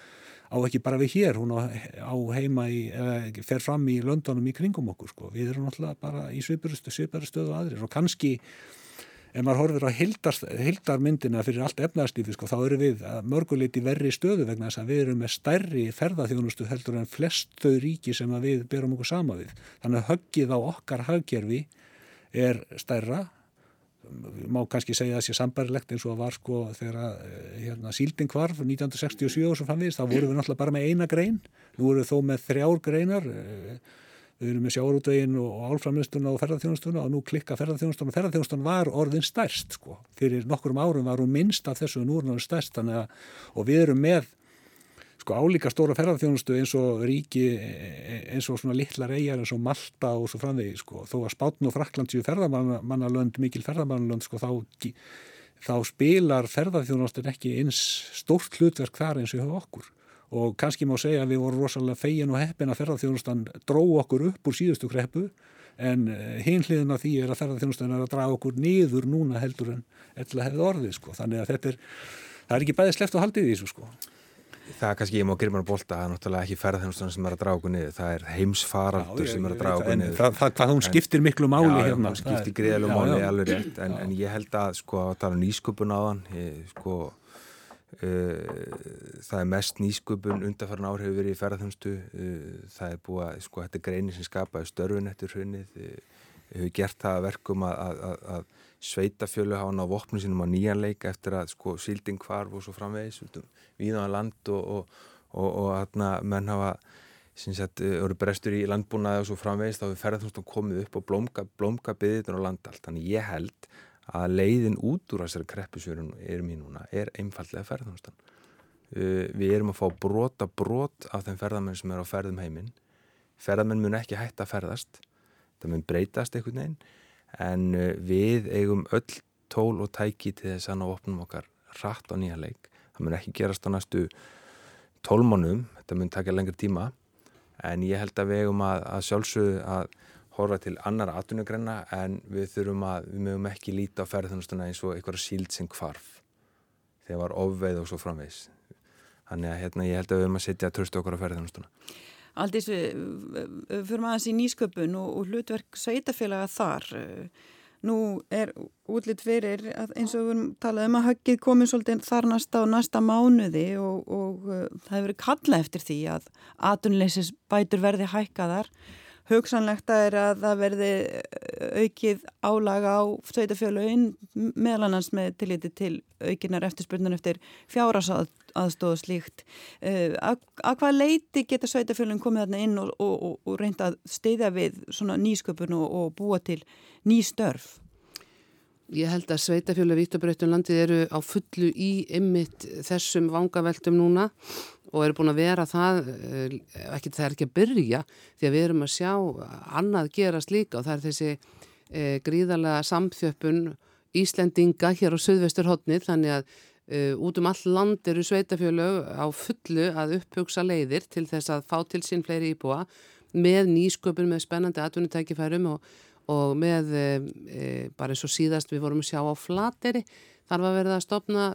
á ekki bara við hér, hún á, á heima í, eða fer fram í löndunum í kringum okkur, sko, við erum náttúrulega bara í svipari stöðu og aðrir. Og kannski ef maður horfir á hildarmyndina fyrir allt efnaðarslífi sko, þá eru við mörguleiti verri stöðu vegna þess að við erum með stærri ferðarþjónustu heldur en flest þau ríki sem við berum okkur sama við. Þannig að höggið á okkar hagkerfi er stærra má kannski segja sé sambarilegt eins og var sko þegar eh, hérna, sílding kvarf 1967 og svo framvegist þá voru við náttúrulega bara með eina grein nú voru við þó með þrjár greinar eh, við erum með sjáurútvegin og álframlistuna og ferðarþjónustuna og nú klikka ferðarþjónustuna og ferðarþjónustuna var orðin stærst sko. fyrir nokkurum árum var hún minnst af þessu og nú er hún stærst að, og við erum með sko álíka stóra ferðarþjónustu eins og ríki eins og svona litlar eigjar eins og Malta og svo framvegi sko. þó að Spátn og Frakland séu ferðarmannalönd mikil ferðarmannalönd sko, þá, þá spilar ferðarþjónustun ekki eins stórt hlutverk þar eins og hjá okkur og kannski má segja að við vorum rosalega fegin og heppin að ferðarþjónustan dró okkur upp úr síðustu kreppu en eh, hinliðin af því er að ferðarþjónustan er að draga okkur niður núna heldur en eða hefði orðið sko þannig að þetta er, það er ekki bæðið sleft og haldið í þessu sko Það er kannski, ég má gríma að bolta, það er náttúrulega ekki ferðarþjónustan sem er að draga okkur niður, það er heimsfaraldur sem er að draga okkur niður. Það, það, það hún skiptir miklu máli já, hérna. Já, hún skiptir greiðlega máli alveg rétt, en, en ég held að sko að það er mest nýsköpun undarfæran ár hefur verið í ferðarþjónstu eh, það er búið að, sko, þetta er greinin sem skapaði störfun eftir hrunnið eh, hefur gert það verkum að, að, að sveitafjölu hafa ná vopnum sínum á nýjanleika eftir að sko sílding kvarf og svo framvegis við á land og, og, og, og menn hafa eru brestur í landbúnaði og svo framvegis þá hefur ferðarþjónstum komið upp og blómka, blómka byggðin og landalt, þannig ég held að leiðin út úr þessari kreppusjörun erum í núna er einfallega ferðarþjónustan. Uh, við erum að fá brota brot af þeim ferðarmenn sem er á ferðum heiminn. Ferðarmenn mun ekki hægt að ferðast, það mun breytast einhvern veginn, en uh, við eigum öll tól og tæki til þess að ná opnum okkar rætt á nýja leik. Það mun ekki gerast á næstu tólmónum, þetta mun taka lengri tíma, en ég held að við eigum að, að sjálfsögðu að horfa til annara atvinnugrenna en við þurfum að, við mögum ekki líta á ferðunustuna eins og einhverja síld sem kvarf þegar var ofveið og svo framvegs þannig að hérna, ég held að við höfum að setja tröstu okkur á ferðarþjónustuna. Aldís, fyrir maður þessi nýsköpun og, og hlutverk sveitafélaga þar. Nú er útlitt fyrir eins og við erum talað um að höggið komið svolítið þar næsta og næsta mánuði og, og það hefur verið kalla eftir því að atunleisis bætur verði hækkaðar hugsanlegt er að það verði eh, aukið álaga á sveitafjölauinn meðal annars með tilliti til aukinar eftirspurnan eftir fjárasaaðstóð slíkt. Uh, að, að hvað leiti geta sveitafjölun komið þarna inn og, og, og, og reynda að steyðja við svona nýsköpun og búa til ný störf? Ég held að sveitafjölu Vítabröytun landið eru á fullu í ymmit þessum vangaveltum núna og eru búin að vera það, eh, ekki það er ekki að byrja því að við erum að sjá annað gerast líka og það er þessi e, gríðarlega samþjöppun Íslendinga hér á söðvestur hodnið þannig að e, út um all land eru sveitafjölu á fullu að upphugsa leiðir til þess að fá til sín fleiri íbúa með nýsköpun með spennandi atvinnutækifærum og, og með e, bara eins og síðast við vorum að sjá á flateri þarf að verða að stopna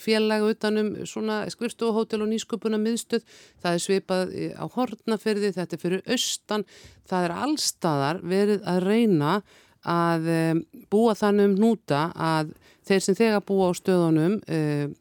félag utanum svona skrifstofuhótel og nýsköpuna miðstöð, það er svipað á hortnaferði, þetta er fyrir austan, það er allstaðar verið að reyna að um, búa þannig um núta að þeir sem þegar búa á stöðunum um,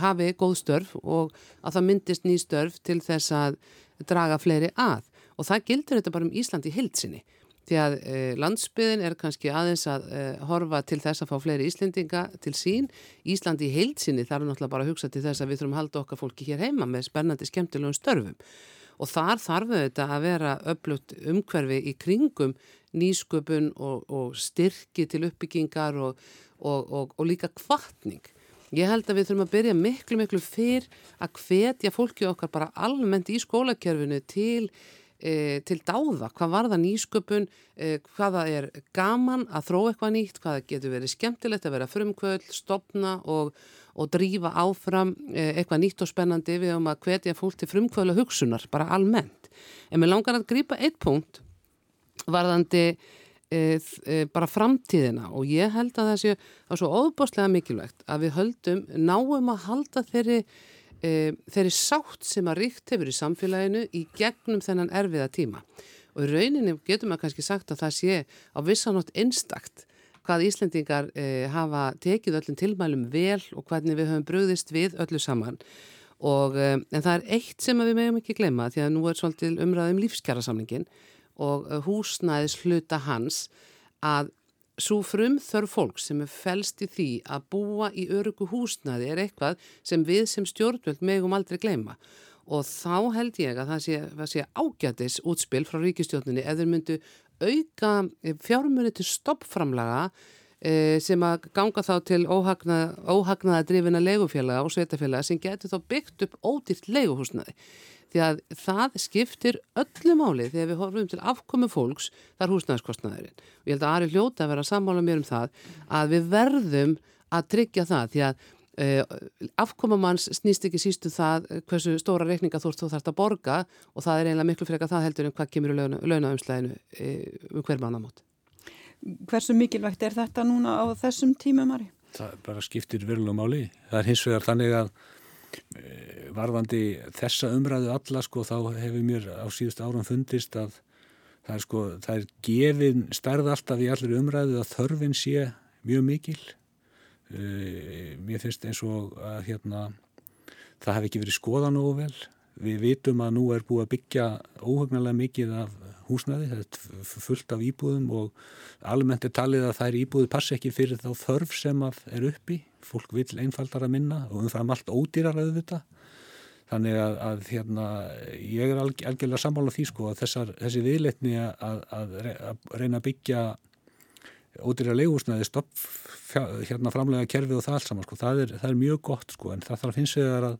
hafi góð störf og að það myndist ný störf til þess að draga fleiri að. Og það gildur þetta bara um Íslandi hildsinni því að e, landsbyðin er kannski aðeins að e, horfa til þess að fá fleiri Íslendinga til sín. Íslandi í heilsinni þarf náttúrulega bara að hugsa til þess að við þurfum að halda okkar fólki hér heima með spennandi skemmtilegum störfum og þar þarf þetta að vera öflutt umhverfi í kringum nýsköpun og, og styrki til uppbyggingar og, og, og líka kvartning. Ég held að við þurfum að byrja miklu miklu fyrr að hvetja fólki okkar bara almennt í skólakerfinu til e, til dáða, hvað var það nýsköpun, e, hvaða er gaman að þró eitthvað nýtt, hvaða getur verið skemmtilegt að vera frumkvöld, stopna og, og drífa áfram e, eitthvað nýtt og spennandi? Við um að hvetja fólk til frumkvöla hugsunar, bara almennt. En mér langar að grýpa eitt punkt varðandi e, e, bara framtíðina. Og ég held að það sé svo óbúslega mikilvægt að við höldum, náum að halda þeirri e, þeirri sátt sem að ríkt hefur í samfélaginu í gegnum þennan erfiða tíma. Og í rauninni getur maður kannski sagt að það sé á vissanótt einstakt hvað Íslendingar e, hafa tekið öllum tilmælum vel og hvernig við höfum bröðist við öllu saman. Og, e, en það er eitt sem við meðum ekki gleyma því að nú er svolítið umræðum lífskjærasamlingin og húsnæðis hluta hans að Svo frum þörf fólk sem er fælst í því að búa í örugu húsnaði er eitthvað sem við sem stjórnvöld megum aldrei gleyma. Og þá held ég að það sé, sé ágætis útspil frá ríkistjórnunni eða myndu auka eh, fjármunni til stoppframlaga e, sem að ganga þá til óhagnað, óhagnaða drifina legufélaga og sveitafélaga sem getur þá byggt upp ódýrt leguhúsnaði því að það skiptir öllu máli þegar við horfum til afkomi fólks þar húsnæðskostnaðurinn og ég held að Ari Ljóta að vera að sammála mér um það að við verðum að tryggja það því að uh, afkomamanns snýst ekki sístu um það hversu stóra reikninga þú þarfst að borga og það er einlega miklu frekar það heldur en hvað kemur í launaumslæðinu uh, um hver mannamót Hversu mikilvægt er þetta núna á þessum tímum, Ari? Það bara skiptir verulega máli. Það er hins vegar þannig að Eh, varðandi þessa umræðu alla sko þá hefur mér á síðust árum fundist að það er sko það er gefin stærð alltaf í allir umræðu að þörfin sé mjög mikil. Uh, mér finnst eins og að hérna það hef ekki verið skoða nógu vel. Við vitum að nú er búið að byggja óhugnalega mikið af húsnaði það er fullt af íbúðum og almennt er talið að það er íbúði passi ekki fyrir þá þörf sem er uppi. Fólk vil einfaldar að minna og umfram allt ódýrar auðvita þannig að, að hérna, ég er alg, algjörlega sammála því sko að þessar, þessi viðleitni að, að, að reyna að byggja ódýrar leigúsnaði stopp hérna framlega kerfið og það allt saman sko, það er, það er mjög gott sko en það þarf hins vegar að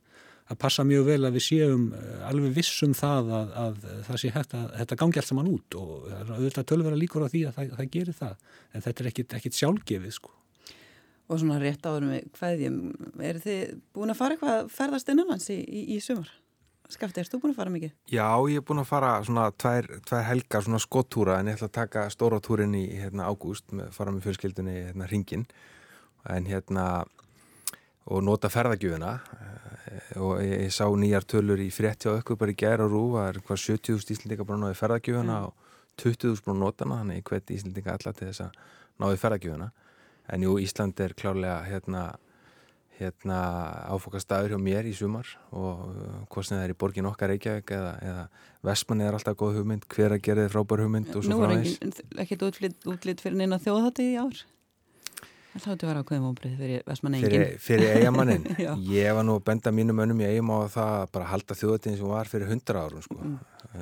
að passa mjög vel að við séum eh, alveg vissum það að, að það sé hægt að þetta gangi allt saman út og auðvitað tölvera líkur á því að það, það gerir það en þetta er ekkit, ekkit sjálfgefið sko og svona rétt áður með hvaðjum er þið búin að fara eitthvað ferðast innanlands í, í, í sumar? Skafti, erst þú búin að fara mikið? Já, ég er búin að fara svona tvær, tvær helgar svona skottúra en ég ætla að taka stóra túrin í hérna ágúst, með, fara með fjölskyldunni hérna hringin en hérna og nota ferðagjöfuna og ég, ég sá nýjar tölur í frétti á ökkur bara í gæra og rú það er hvað 70.000 íslendinga bara náði ferðagjöfuna mm. og 20.000 bara nótana þannig hvert íslendinga alla til þess að náði ferðagjöfuna en jú, Ísland er klárlega hérna, hérna áfokastæður hjá mér í sumar og uh, hvort sem það er í borgin okkar Reykjavík eða, eða Vestmanni er alltaf góð hugmynd hver að gera þið frábær hugmynd og svo frá þess Nú er ekkert útlýtt fyrir neina þjóðhætti í ár Það þáttu að vera ákveðum ómbrið fyrir Vestmannengin. Fyrir, fyrir eigamannin. ég var nú að benda mínum önum í eigum á það að bara halda þjóðatíðin sem var fyrir hundra árum. Sko. Mm.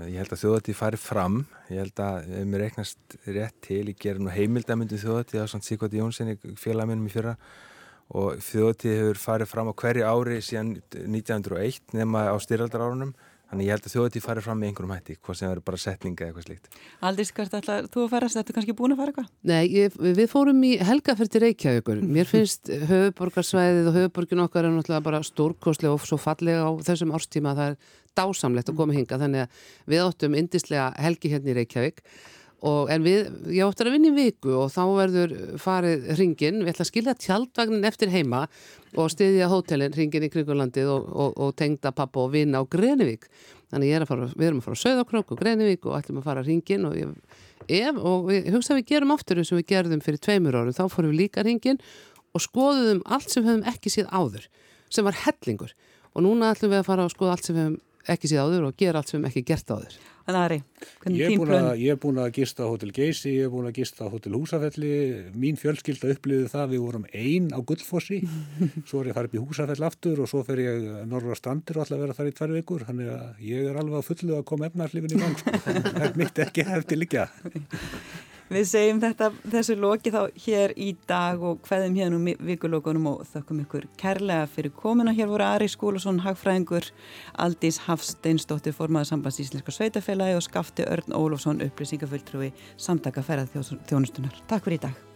Ég held að þjóðatíð fari fram. Ég held að ef mér reiknast rétt til, ég ger nú heimildamöndu þjóðatíð á svona Sigvati Jónssoni félagminnum í fyrra og þjóðatíð hefur farið fram á hverju ári síðan 1901 nema á styraldarárunum Þannig ég held að þjóðið farið fram með einhverjum hætti, hvað sem verður bara setninga eða eitthvað slíkt. Aldís, hvert ætlar þú að fara? Þetta er kannski búin að fara eitthvað? Nei, ég, við fórum í helgaferð til Reykjavíkur. Mér finnst höfuborgarsvæðið og höfuborgin okkar er náttúrulega bara stórkoslega og svo fallega á þessum árstíma að það er dásamlegt að koma hinga. Þannig að við áttum indislega helgi hérna í Reykjavík Og, en við, ég óttar að vinna í viku og þá verður farið hringin, við ætlum að skilja tjaldvagnin eftir heima og stiðja hótelin hringin í kringulandið og, og, og tengda pappa og vinna á Grenivík. Þannig er fara, við erum að fara á Söðokrók og Grenivík og ætlum að fara hringin og ég, ef, og við hugsa að við gerum aftur eins og við gerðum fyrir tveimur árum, þá fórum við líka hringin og skoðum allt sem við hefum ekki síð áður, sem var hellingur og núna ætlum við að fara að skoða allt sem við hefum ekki síð áður og gera allt sem ekki gert áður. Þannig Ari, hvernig þín plön? Ég hef búin að gista á Hotel Geysi, ég hef búin að gista á Hotel Húsafelli, mín fjölskylda upplýði það við vorum einn á Guldfossi, svo er ég farið upp í Húsafell aftur og svo fer ég norra strandir og ætla að vera þar í tvær vikur, þannig að ég er alveg á fullu að koma efnarslifin í gang, sko. það er mitt ekki hefði líka. Við segjum þetta þessu loki þá hér í dag og hvaðum hérna um vikulókunum og þakkum ykkur kærlega fyrir komina. Hér voru Ari Skúlusson, Hagfræðingur, Aldís Hafsteinsdóttir, formaður sambands Íslenska Sveitafélagi og Skafti Örn Ólofsson, upplýsingafulltrúi samtaka ferðarþjónustunar. Takk fyrir í dag.